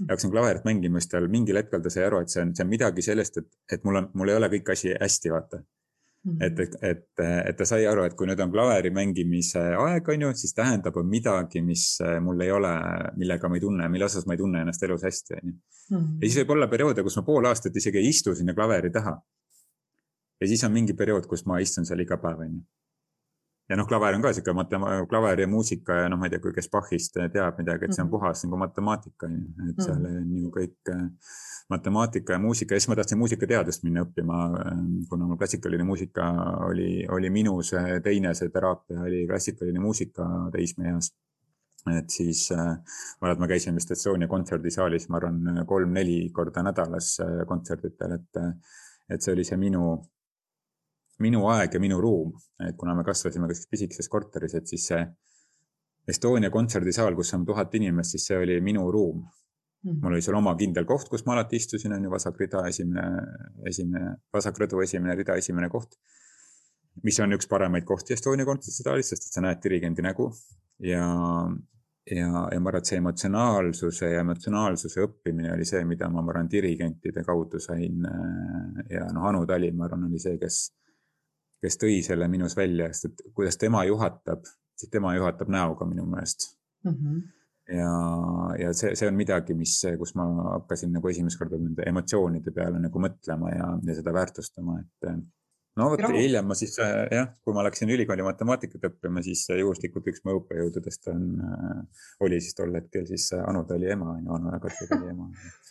ja hakkasin klaverit mängima, siis tal mingil hetkel ta sai aru, et see on, see on midagi sellest, et, et mul on, mul ei ole kõik asi hästi, vaata. Mm. et, et, et, et ta sai aru, et kui nüüd on klaveri mängimise aeg, on ju, siis tähendab, on midagi, mis mul ei ole, millega ma ei tunne, mille osas ma ei tunne ennast elus hästi, on ju. Mm. ja siis võib olla perioode, kus ma pool aastat isegi ei istu sinna klaveri taha. Ja siis on mingi periood, kus ma istun seal iga päev, on ju ja noh, klaver on ka sihuke matema-, klaver ja muusika ja noh, ma ei tea, kui kes Bachist teab midagi, et see on mhm. puhas nagu matemaatika on ju, et seal on ju kõik matemaatika ja muusika. Ja siis ma tahtsin muusikateadust minna õppima, kuna mul klassikaline muusika oli, oli minu see teine, see teraapia oli klassikaline muusika teismeeas et siis äh, ma arvan, et ma käisin vist Estonia kontserdisaalis, ma arvan, kolm-neli korda nädalas kontserditel, et, et see oli see minu minu aeg ja minu ruum, et kuna me kasvasime ka pisikeses korteris, et siis see Estonia kontserdisaal, kus on tuhat inimest, siis see oli minu ruum. -hmm. mul oli seal oma kindel koht, kus ma alati istusin, on ju, vasak rida, esimene, esimene, vasak rõdu, esimene rida, esimene koht. mis on üks paremaid kohti Estonia kontserdisaalis, sest et sa näed dirigendi nägu ja, ja, ja ma arvan, et see emotsionaalsuse ja emotsionaalsuse õppimine oli see, mida ma, ma arvan, dirigentide kaudu sain. ja noh, Anu Tali, ma arvan, oli see, kes kes tõi selle minus välja, sest et kuidas tema juhatab, siis tema juhatab näoga minu meelest mm. -hmm. ja, ja see, see on midagi, mis, kus ma hakkasin nagu esimest korda nende emotsioonide peale nagu mõtlema ja, ja seda väärtustama, et no vot, hiljem ma siis äh, jah, kui ma läksin ülikooli matemaatikat õppima, siis juhuslikult üks mu õppejõududest on, äh, oli siis tol hetkel siis Anu Tali ema, on ju, Anu ja Katri Tali ema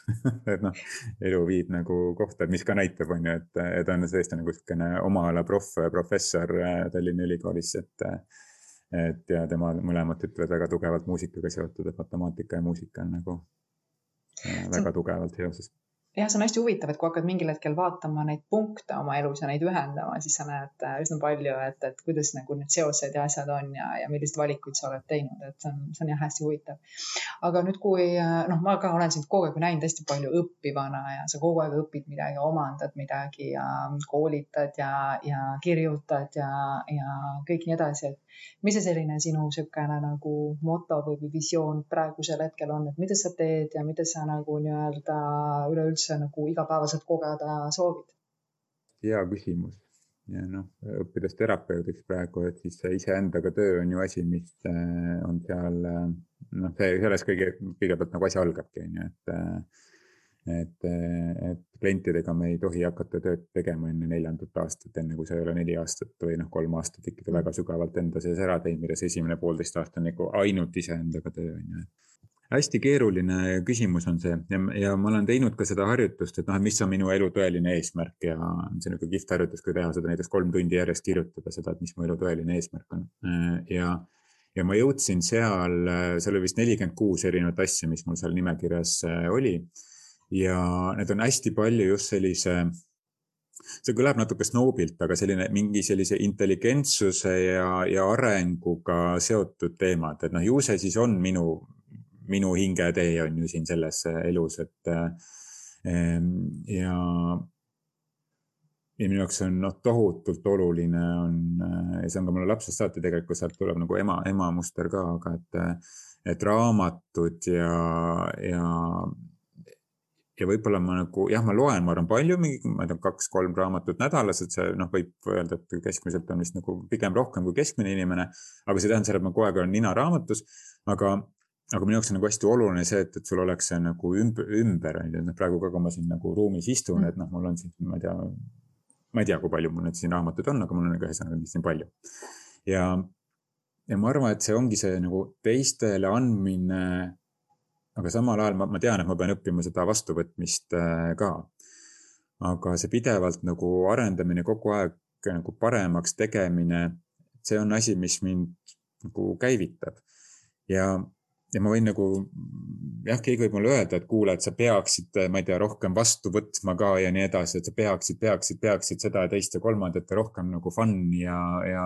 et noh, elu viib nagu kohta, mis ka näitab, on ju, et ta on tõesti nagu niisugune oma ala proff, professor Tallinna Ülikoolis, et et ja tema mõlemad ütlevad väga tugevalt muusikaga seotud, et matemaatika ja muusika on nagu väga tugevalt seoses
jah, see on hästi huvitav, et kui hakkad mingil hetkel vaatama neid punkte oma elus ja neid ühendama, siis sa näed äh, üsna palju, et, et kuidas nagu need seosed ja asjad on ja, ja milliseid valikuid sa oled teinud, et see on, see on jah hästi huvitav. aga nüüd, kui äh, noh, ma ka olen sind kogu aeg näinud hästi palju õppivana ja sa kogu aeg õpid midagi, omandad midagi ja koolitad ja, ja kirjutad ja, ja kõik nii edasi, et mis see selline sinu niisugune nagu moto või visioon praegusel hetkel on, et mida sa teed ja mida sa nagu nii-öelda üleüldse nagu igapäevaselt kogeda soovid?
hea küsimus ja noh, õppides terapeudiks praegu, et siis iseendaga töö on ju asi, mis äh, on seal äh, noh, see selles kõige, kõigepealt nagu asi algabki, on ju, et äh, et, et klientidega me ei tohi hakata tööd tegema enne neljandat aastat, enne kui sa ei ole neli aastat või noh, kolm aastat ikkagi väga sügavalt enda sees ära teinud, milles esimene poolteist aastat on nagu ainult iseendaga töö on ju hästi keeruline küsimus on see. Ja, ja ma olen teinud ka seda harjutust, et noh, et mis on minu elu tõeline eesmärk ja see on niisugune kihvt harjutus, kui teha seda näiteks kolm tundi järjest kirjutada seda, et mis mu elu tõeline eesmärk on. ja, ja ma jõudsin seal, seal oli vist nelikümmend kuus erinevat asja, mis mul seal nimekirjas oli ja need on hästi palju just sellise, see kõlab natuke snoobilt, aga selline mingi sellise intelligentsuse ja, ja arenguga seotud teemad, et noh, ju see siis on minu, minu hingetee on ju siin selles elus, et ehm, ja ja minu jaoks on noh, tohutult oluline on see on ka mulle lapsest saati tegelikult sealt tuleb nagu ema, ema muster ka, aga et, et raamatud ja, ja ja võib-olla ma nagu jah, ma loen, ma arvan, palju, mingi, ma ei tea, kaks-kolm raamatut nädalas, et see noh, võib öelda, et keskmiselt on vist nagu pigem rohkem kui keskmine inimene. aga see ei tähenda seda, et ma kogu aeg olen nina raamatus, aga, aga minu jaoks on nagu hästi oluline see, et, et sul oleks see nagu ümber, ümber on ju, noh praegu ka, kui ma siin nagu ruumis istun, et noh, mul on siin, ma ei tea, ma ei tea, kui palju mul neid siin raamatuid on, aga mul on nagu ühesõnaga siin palju. ja, ja ma arvan, et see ongi see nagu teistele andmine aga samal ajal ma, ma tean, et ma pean õppima seda vastuvõtmist äh, ka. aga see pidevalt nagu arendamine, kogu aeg nagu paremaks tegemine, see on asi, mis mind nagu käivitab. ja, ja ma võin nagu, jah, keegi võib mulle öelda, et kuule, et sa peaksid, ma ei tea, rohkem vastu võtma ka ja nii edasi, et sa peaksid, peaksid, peaksid seda ja teist ja kolmandat ja rohkem nagu fun'i ja, ja,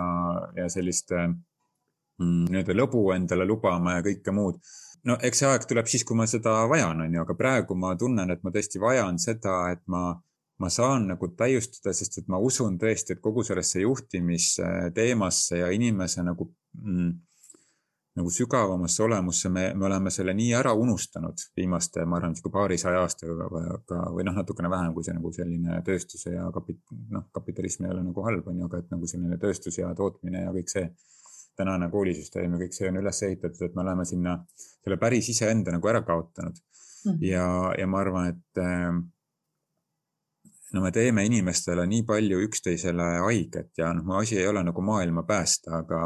ja sellist mm, nii-öelda lõbu endale lubama ja kõike muud no eks see aeg tuleb siis, kui ma seda vajan, on ju, aga praegu ma tunnen, et ma tõesti vajan seda, et ma, ma saan nagu täiustada, sest et ma usun tõesti, et kogu sellesse juhtimisteemasse ja inimese nagu mm, nagu sügavamasse olemusse, me, me oleme selle nii ära unustanud viimaste, ma arvan, sihuke paarisaja aastaga või noh, natukene vähem kui see nagu selline tööstuse ja kapit-, noh, kapitalism ei ole nagu halb, on ju, aga et nagu selline tööstus ja tootmine ja kõik see tänane koolisüsteem ja kõik see on üles ehitatud, et me oleme sinna selle päris iseenda nagu ära kaotanud mm. -hmm. ja, ja ma arvan, et äh, no me teeme inimestele nii palju üksteisele haiget ja noh, mu asi ei ole nagu maailma päästa, aga,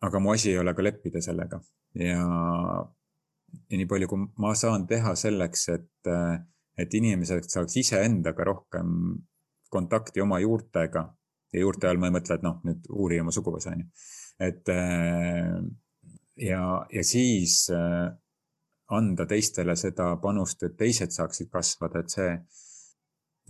aga mu asi ei ole ka leppida sellega ja, ja nii palju, kui ma saan teha selleks, et, et inimesed saaks iseendaga rohkem kontakti oma juurtega ja juurte all ma ei mõtle, et noh, nüüd uuri oma suguvõsa on ju et äh, ja, ja siis äh, anda teistele seda panust, et teised saaksid kasvada, et see,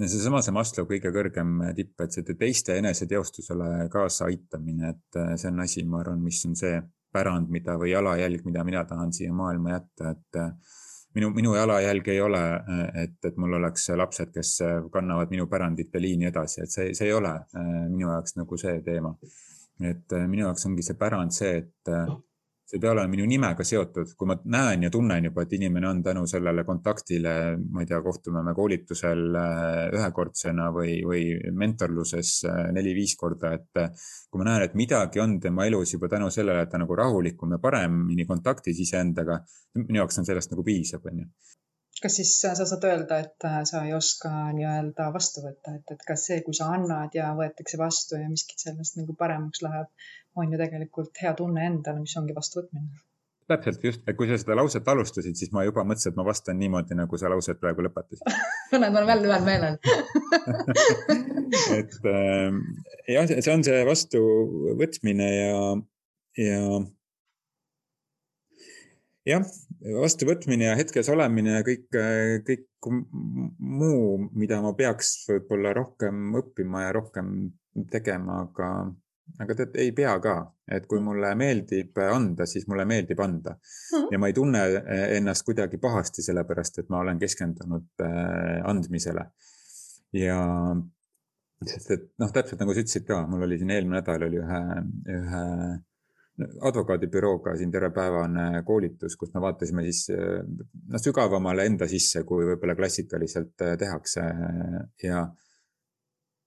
seesama see Maslow kõige kõrgem tipp, et see teiste eneseteostusele kaasa aitamine, et äh, see on asi, ma arvan, mis on see pärand, mida või jalajälg, mida mina tahan siia maailma jätta, et minu, minu jalajälg ei ole, et, et mul oleks lapsed, kes kannavad minu pärandit ja liini edasi, et see, see ei ole minu jaoks nagu see teema et äh, minu jaoks ongi see pärand see, et äh, see ei pea olema minu nimega seotud, kui ma näen ja tunnen juba, et inimene on tänu sellele kontaktile, ma ei tea, kohtume me koolitusel äh, ühekordsena või, või mentorluses neli-viis korda, et kui ma näen, et midagi on tema elus juba tänu sellele, et ta nagu rahulikum ja paremini kontaktis iseendaga, minu jaoks on sellest nagu piisab, on ju
kas siis sa saad öelda, et äh, sa ei oska nii-öelda vastu võtta, et, et kas see, kui sa annad ja võetakse vastu ja miskit sellest nagu paremaks läheb, on ju tegelikult hea tunne endale, mis ongi vastuvõtmine?
täpselt just, kui sa seda lauset alustasid, siis ma juba mõtlesin, et ma vastan niimoodi, nagu sa lauset praegu lõpetasid.
Me oleme jälle ühel meelel.
Et äh, jah, see on see vastuvõtmine ja, ja jah, vastuvõtmine ja hetkes olemine ja kõik, kõik muu, mida ma peaks võib-olla rohkem õppima ja rohkem tegema, aga, aga tead, ei pea ka, et kui mulle meeldib anda, siis mulle meeldib anda mhm. ja ma ei tunne ennast kuidagi pahasti, sellepärast et ma olen keskendunud äh, andmisele. ja sest et noh, täpselt nagu sa ütlesid ka, mul oli siin eelmine nädal oli ühe, ühe advokaadibürooga siin tervepäevane koolitus, kus me vaatasime siis noh, sügavamale enda sisse, kui võib-olla klassikaliselt äh, tehakse ja.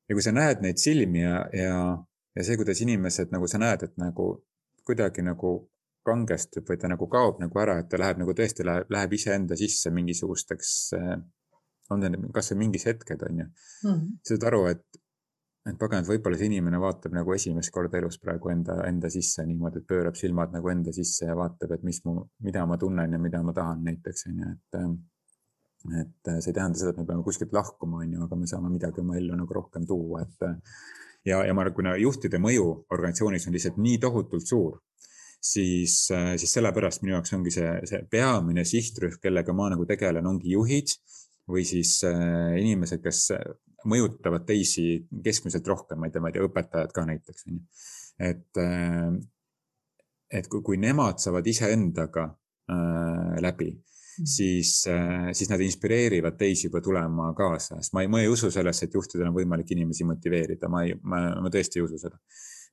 ja kui sa näed neid silmi ja, ja, ja see, kuidas inimesed nagu sa näed, et nagu kuidagi nagu kangestub või ta nagu kaob nagu ära, et ta läheb nagu tõesti läheb, läheb iseenda sisse mingisugusteks, äh, on ta kasvõi mingis hetked, on ju mm. -hmm. sa saad aru, et et pagan, et võib-olla see inimene vaatab nagu esimest korda elus praegu enda, enda sisse niimoodi, et pöörab silmad nagu enda sisse ja vaatab, et mis mu, mida ma tunnen ja mida ma tahan näiteks on ju, et. et see ei tähenda seda, et me peame kuskilt lahkuma, on ju, aga me saame midagi oma ellu nagu rohkem tuua, et. ja, ja ma arvan, kuna juhtide mõju organisatsioonis on lihtsalt nii tohutult suur siis, siis sellepärast minu jaoks ongi see, see peamine sihtrühm, kellega ma nagu tegelen, ongi juhid või siis äh, inimesed, kes mõjutavad teisi keskmiselt rohkem, ma ei tea, ma ei tea, õpetajad ka näiteks on ju. et, äh, et kui, kui nemad saavad iseendaga äh, läbi, mhm. siis, äh, siis nad inspireerivad teisi juba tulema kaasa, sest ma ei, ma ei usu sellesse, et juhtidel on võimalik inimesi motiveerida, ma ei, ma, ma tõesti ei usu seda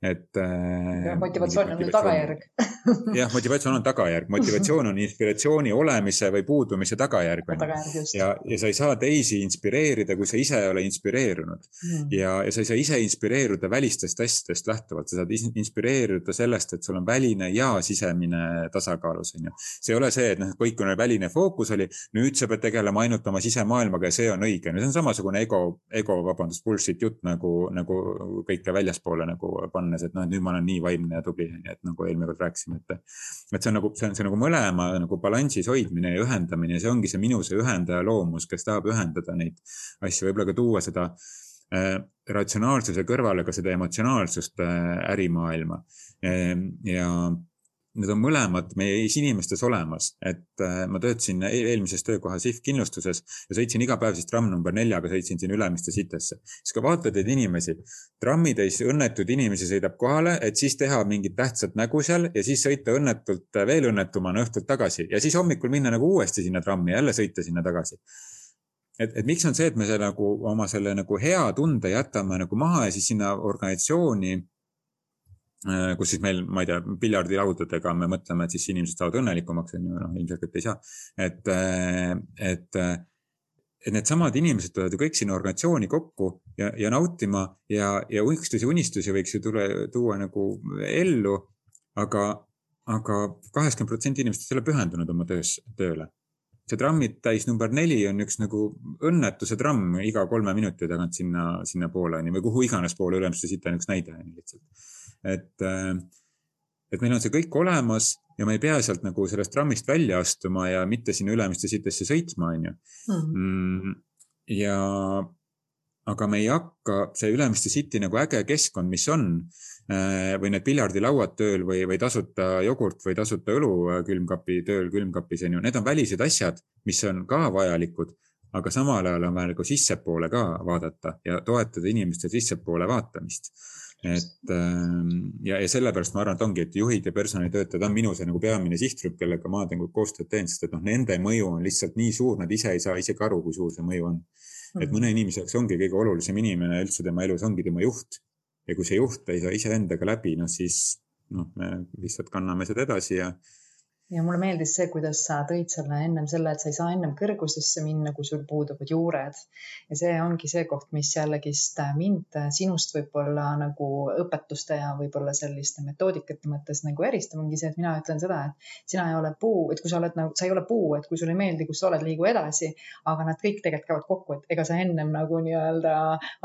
et.
Äh, motivatsioon on tagajärg
jah, motivatsioon on tagajärg, motivatsioon on inspiratsiooni olemise või puudumise tagajärg. ja, ja sa ei saa teisi inspireerida, kui sa ise ei ole inspireerunud mm. ja, ja sa ei saa ise inspireeruda välistest asjadest lähtuvalt, sa saad inspireeruda sellest, et sul on väline ja sisemine tasakaalus, on ju. see ei ole see, et noh, kõik on väline fookus oli, nüüd sa pead tegelema ainult oma sisemaailmaga ja see on õige, no see on samasugune ego, ego, vabandust, bullshit jutt nagu, nagu kõike väljaspoole nagu panna pannes, et noh, et nüüd ma olen nii vaimne ja tubli, et nagu eelmine kord rääkisime, et. et see on nagu, see on see nagu mõlema nagu balansis hoidmine ja ühendamine ja see ongi see minu see ühendaja loomus, kes tahab ühendada neid asju, võib-olla ka tuua seda äh, ratsionaalsuse kõrvale ka seda emotsionaalsust äh, ärimaailma äh, ja need on mõlemad meie inimestes olemas, et äh, ma töötasin eelmises töökohas IF kindlustuses ja sõitsin iga päev siis tramm number neljaga, sõitsin siin Ülemiste sitesse. siis kui vaatad neid inimesi, trammitäis õnnetuid inimesi sõidab kohale, et siis teha mingit tähtsat nägu seal ja siis sõita õnnetult veel õnnetumana õhtult tagasi. Ja siis hommikul minna nagu uuesti sinna trammi, jälle sõita sinna tagasi. Et, et miks on see, et me selle nagu oma selle nagu hea tunde jätame nagu maha ja siis sinna organisatsiooni kus siis meil, ma ei tea, piljardilaudadega me mõtleme, et siis inimesed saavad õnnelikumaks, on ju, noh, ilmselgelt ei saa. et, et, et needsamad inimesed tulevad ju kõik sinna organisatsiooni kokku ja, ja nautima ja, ja unistusi, unistusi võiks ju tule, tuua nagu ellu. aga, aga kaheksakümmend protsenti inimestest ei ole pühendunud oma töös, tööle see trammid täis number neli on üks nagu õnnetuse tramm iga kolme minuti tagant sinna, sinnapoole on ju, või kuhu iganes poole ülemiste siit on üks näide on ju lihtsalt. Et, et meil on see kõik olemas ja me ei pea sealt nagu sellest trammist välja astuma ja mitte sinna ülemiste sitesse sõitma, on ju. Mhm. Mm, ja aga me ei hakka, see Ülemiste City nagu äge keskkond, mis on äh, või need piljardilauad tööl või, või tasuta jogurt või tasuta õlu äh, külmkapi tööl külmkapis on ju, need on välised asjad, mis on ka vajalikud, aga samal ajal on vaja nagu sissepoole ka vaadata ja toetada inimeste sissepoole vaatamist. Et ähm, ja, ja sellepärast ma arvan, et ongi, et juhid ja personalitöötajad on minu see nagu peamine sihtgrupp, kellega ma nagu koostööd teen, sest et noh, nende mõju on lihtsalt nii suur, nad ise ei saa isegi aru, kui suur see mõju on et mõne inimese jaoks ongi kõige olulisem inimene üldse tema elus ongi tema juht. ja kui see juht ei saa iseendaga läbi, noh siis noh, me lihtsalt kanname seda edasi ja
ja mulle meeldis see, kuidas sa tõid selle ennem selle, et sa ei saa ennem kõrgusesse minna, kui sul puuduvad juured. ja see ongi see koht, mis jällegist mind sinust võib-olla nagu õpetuste ja võib-olla selliste metoodikate mõttes nagu eristab, ongi see, et mina ütlen seda, et sina ei ole puu, et kui sa oled nagu, sa ei ole puu, et kui sulle ei meeldi, kus sa oled, liigu edasi. aga nad kõik tegelikult käivad kokku, et ega sa ennem nagu nii-öelda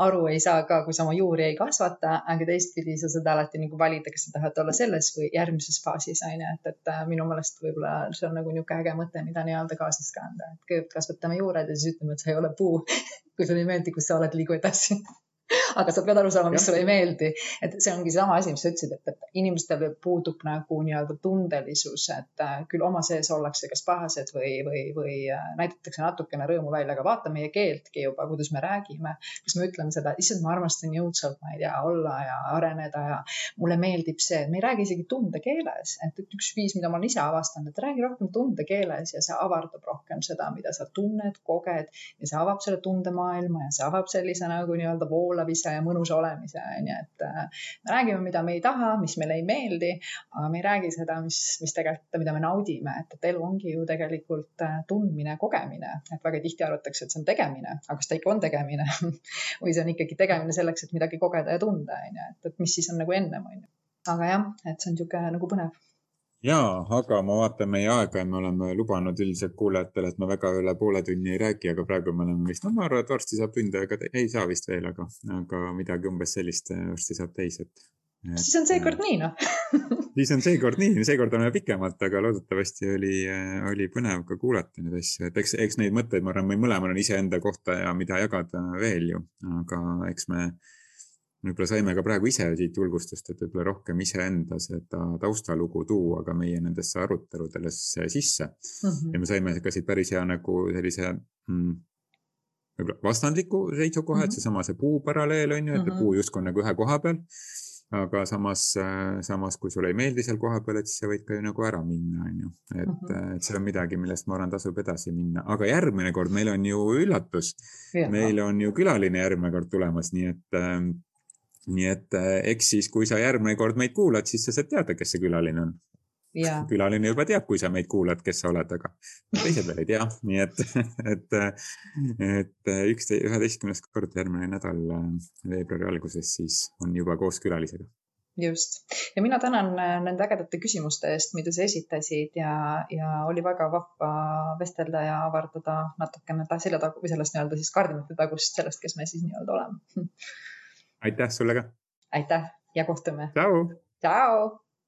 aru ei saa ka, kui sa oma juuri ei kasvata, aga teistpidi sa saad alati nagu valida, kas sa tahad olla selles või järgmises faasis on ju, et, et minu meelest et võib-olla see on nagu niisugune äge mõte, mida nii-öelda kaasas kanda, et kõigepealt kasvatame juured ja siis ütleme, et sa ei ole puu kui sulle ei meeldi, kus sa oled, liigu edasi aga sa pead aru saama, mis sulle ei meeldi. et see ongi sama asi, mis sa ütlesid, et, et inimestel puudub nagu nii-öelda tundelisus, et äh, küll oma sees ollakse kas pahased või, või, või äh, näidatakse natukene rõõmu välja, aga vaata meie keeltki juba, kuidas me räägime. kas me ütleme seda, issand, ma armastan jõudsalt, ma ei tea, olla ja areneda ja mulle meeldib see, me ei räägi isegi tundekeeles, et üks viis, mida ma olen ise avastanud, et räägi rohkem tundekeeles ja see avardab rohkem seda, mida sa tunned, koged ja see avab selle tundemaailma ja see avab sellise nagu nii-öelda voolu voolamise ja mõnusa olemise, on ju, et äh, me räägime, mida me ei taha, mis meile ei meeldi, aga me ei räägi seda, mis, mis tegelikult, mida me naudime, et, et elu ongi ju tegelikult äh, tundmine, kogemine, et väga tihti arvatakse, et see on tegemine, aga kas ta ikka on tegemine? Või see on ikkagi tegemine selleks, et midagi kogeda ja tunda, on ju, et, et mis siis on nagu ennem, on ju. aga jah, et see on niisugune nagu põnev
jaa, aga ma vaatan meie aega ja me oleme lubanud üldiselt kuulajatele, et me väga üle poole tunni ei räägi, aga praegu me oleme vist, no ma arvan, et varsti saab tund aega, ei saa vist veel, aga, aga midagi umbes sellist eh, varsti saab täis,
et, siis on seekord nii noh.
siis on seekord nii, seekord oleme pikemalt, aga loodetavasti oli, eh, oli põnev ka kuulata neid asju, et eks, eks neid mõtteid, ma arvan, meil mõlemal on iseenda kohta ja mida jagada veel ju, aga eks me võib-olla saime ka praegu ise siit julgustust, et võib-olla rohkem iseenda seda taustalugu tuua ka meie nendesse aruteludesse sisse mm. -hmm. ja me saime ka siit päris hea nagu sellise mm, võib-olla vastandliku seisukoha mm, -hmm. et mhm. seesama see puu paralleel on ju, et mm -hmm. puu justkui on nagu ühe koha peal. aga samas, samas kui sulle ei meeldi seal kohapeal, et siis sa võid ka ju nagu ära minna, on ju. et mm, -hmm. et see on midagi, millest ma arvan, tasub edasi minna, aga järgmine kord meil on ju üllatus. meil on ju külaline järgmine kord tulemas, nii et ähm, nii et äh, eks siis, kui sa järgmine kord meid kuulad, siis sa saad teada, kes see külaline on. külaline juba teab, kui sa meid kuulad, kes sa oled, aga teised veel ei tea, nii et, et, et üks, üheteistkümnes kord järgmine nädal äh, veebruari alguses siis on juba koos külalisega.
Just. Ja mina tänan äh, nende ägedate küsimuste eest, mida sa esitasid ja, ja oli väga vahva vestelda ja avardada natukene selja tagu või sellest nii-öelda siis kardinate tagust sellest, kes me siis nii-öelda oleme
aitäh sulle ka.
aitäh ja kohtume.
tšau.
tšau.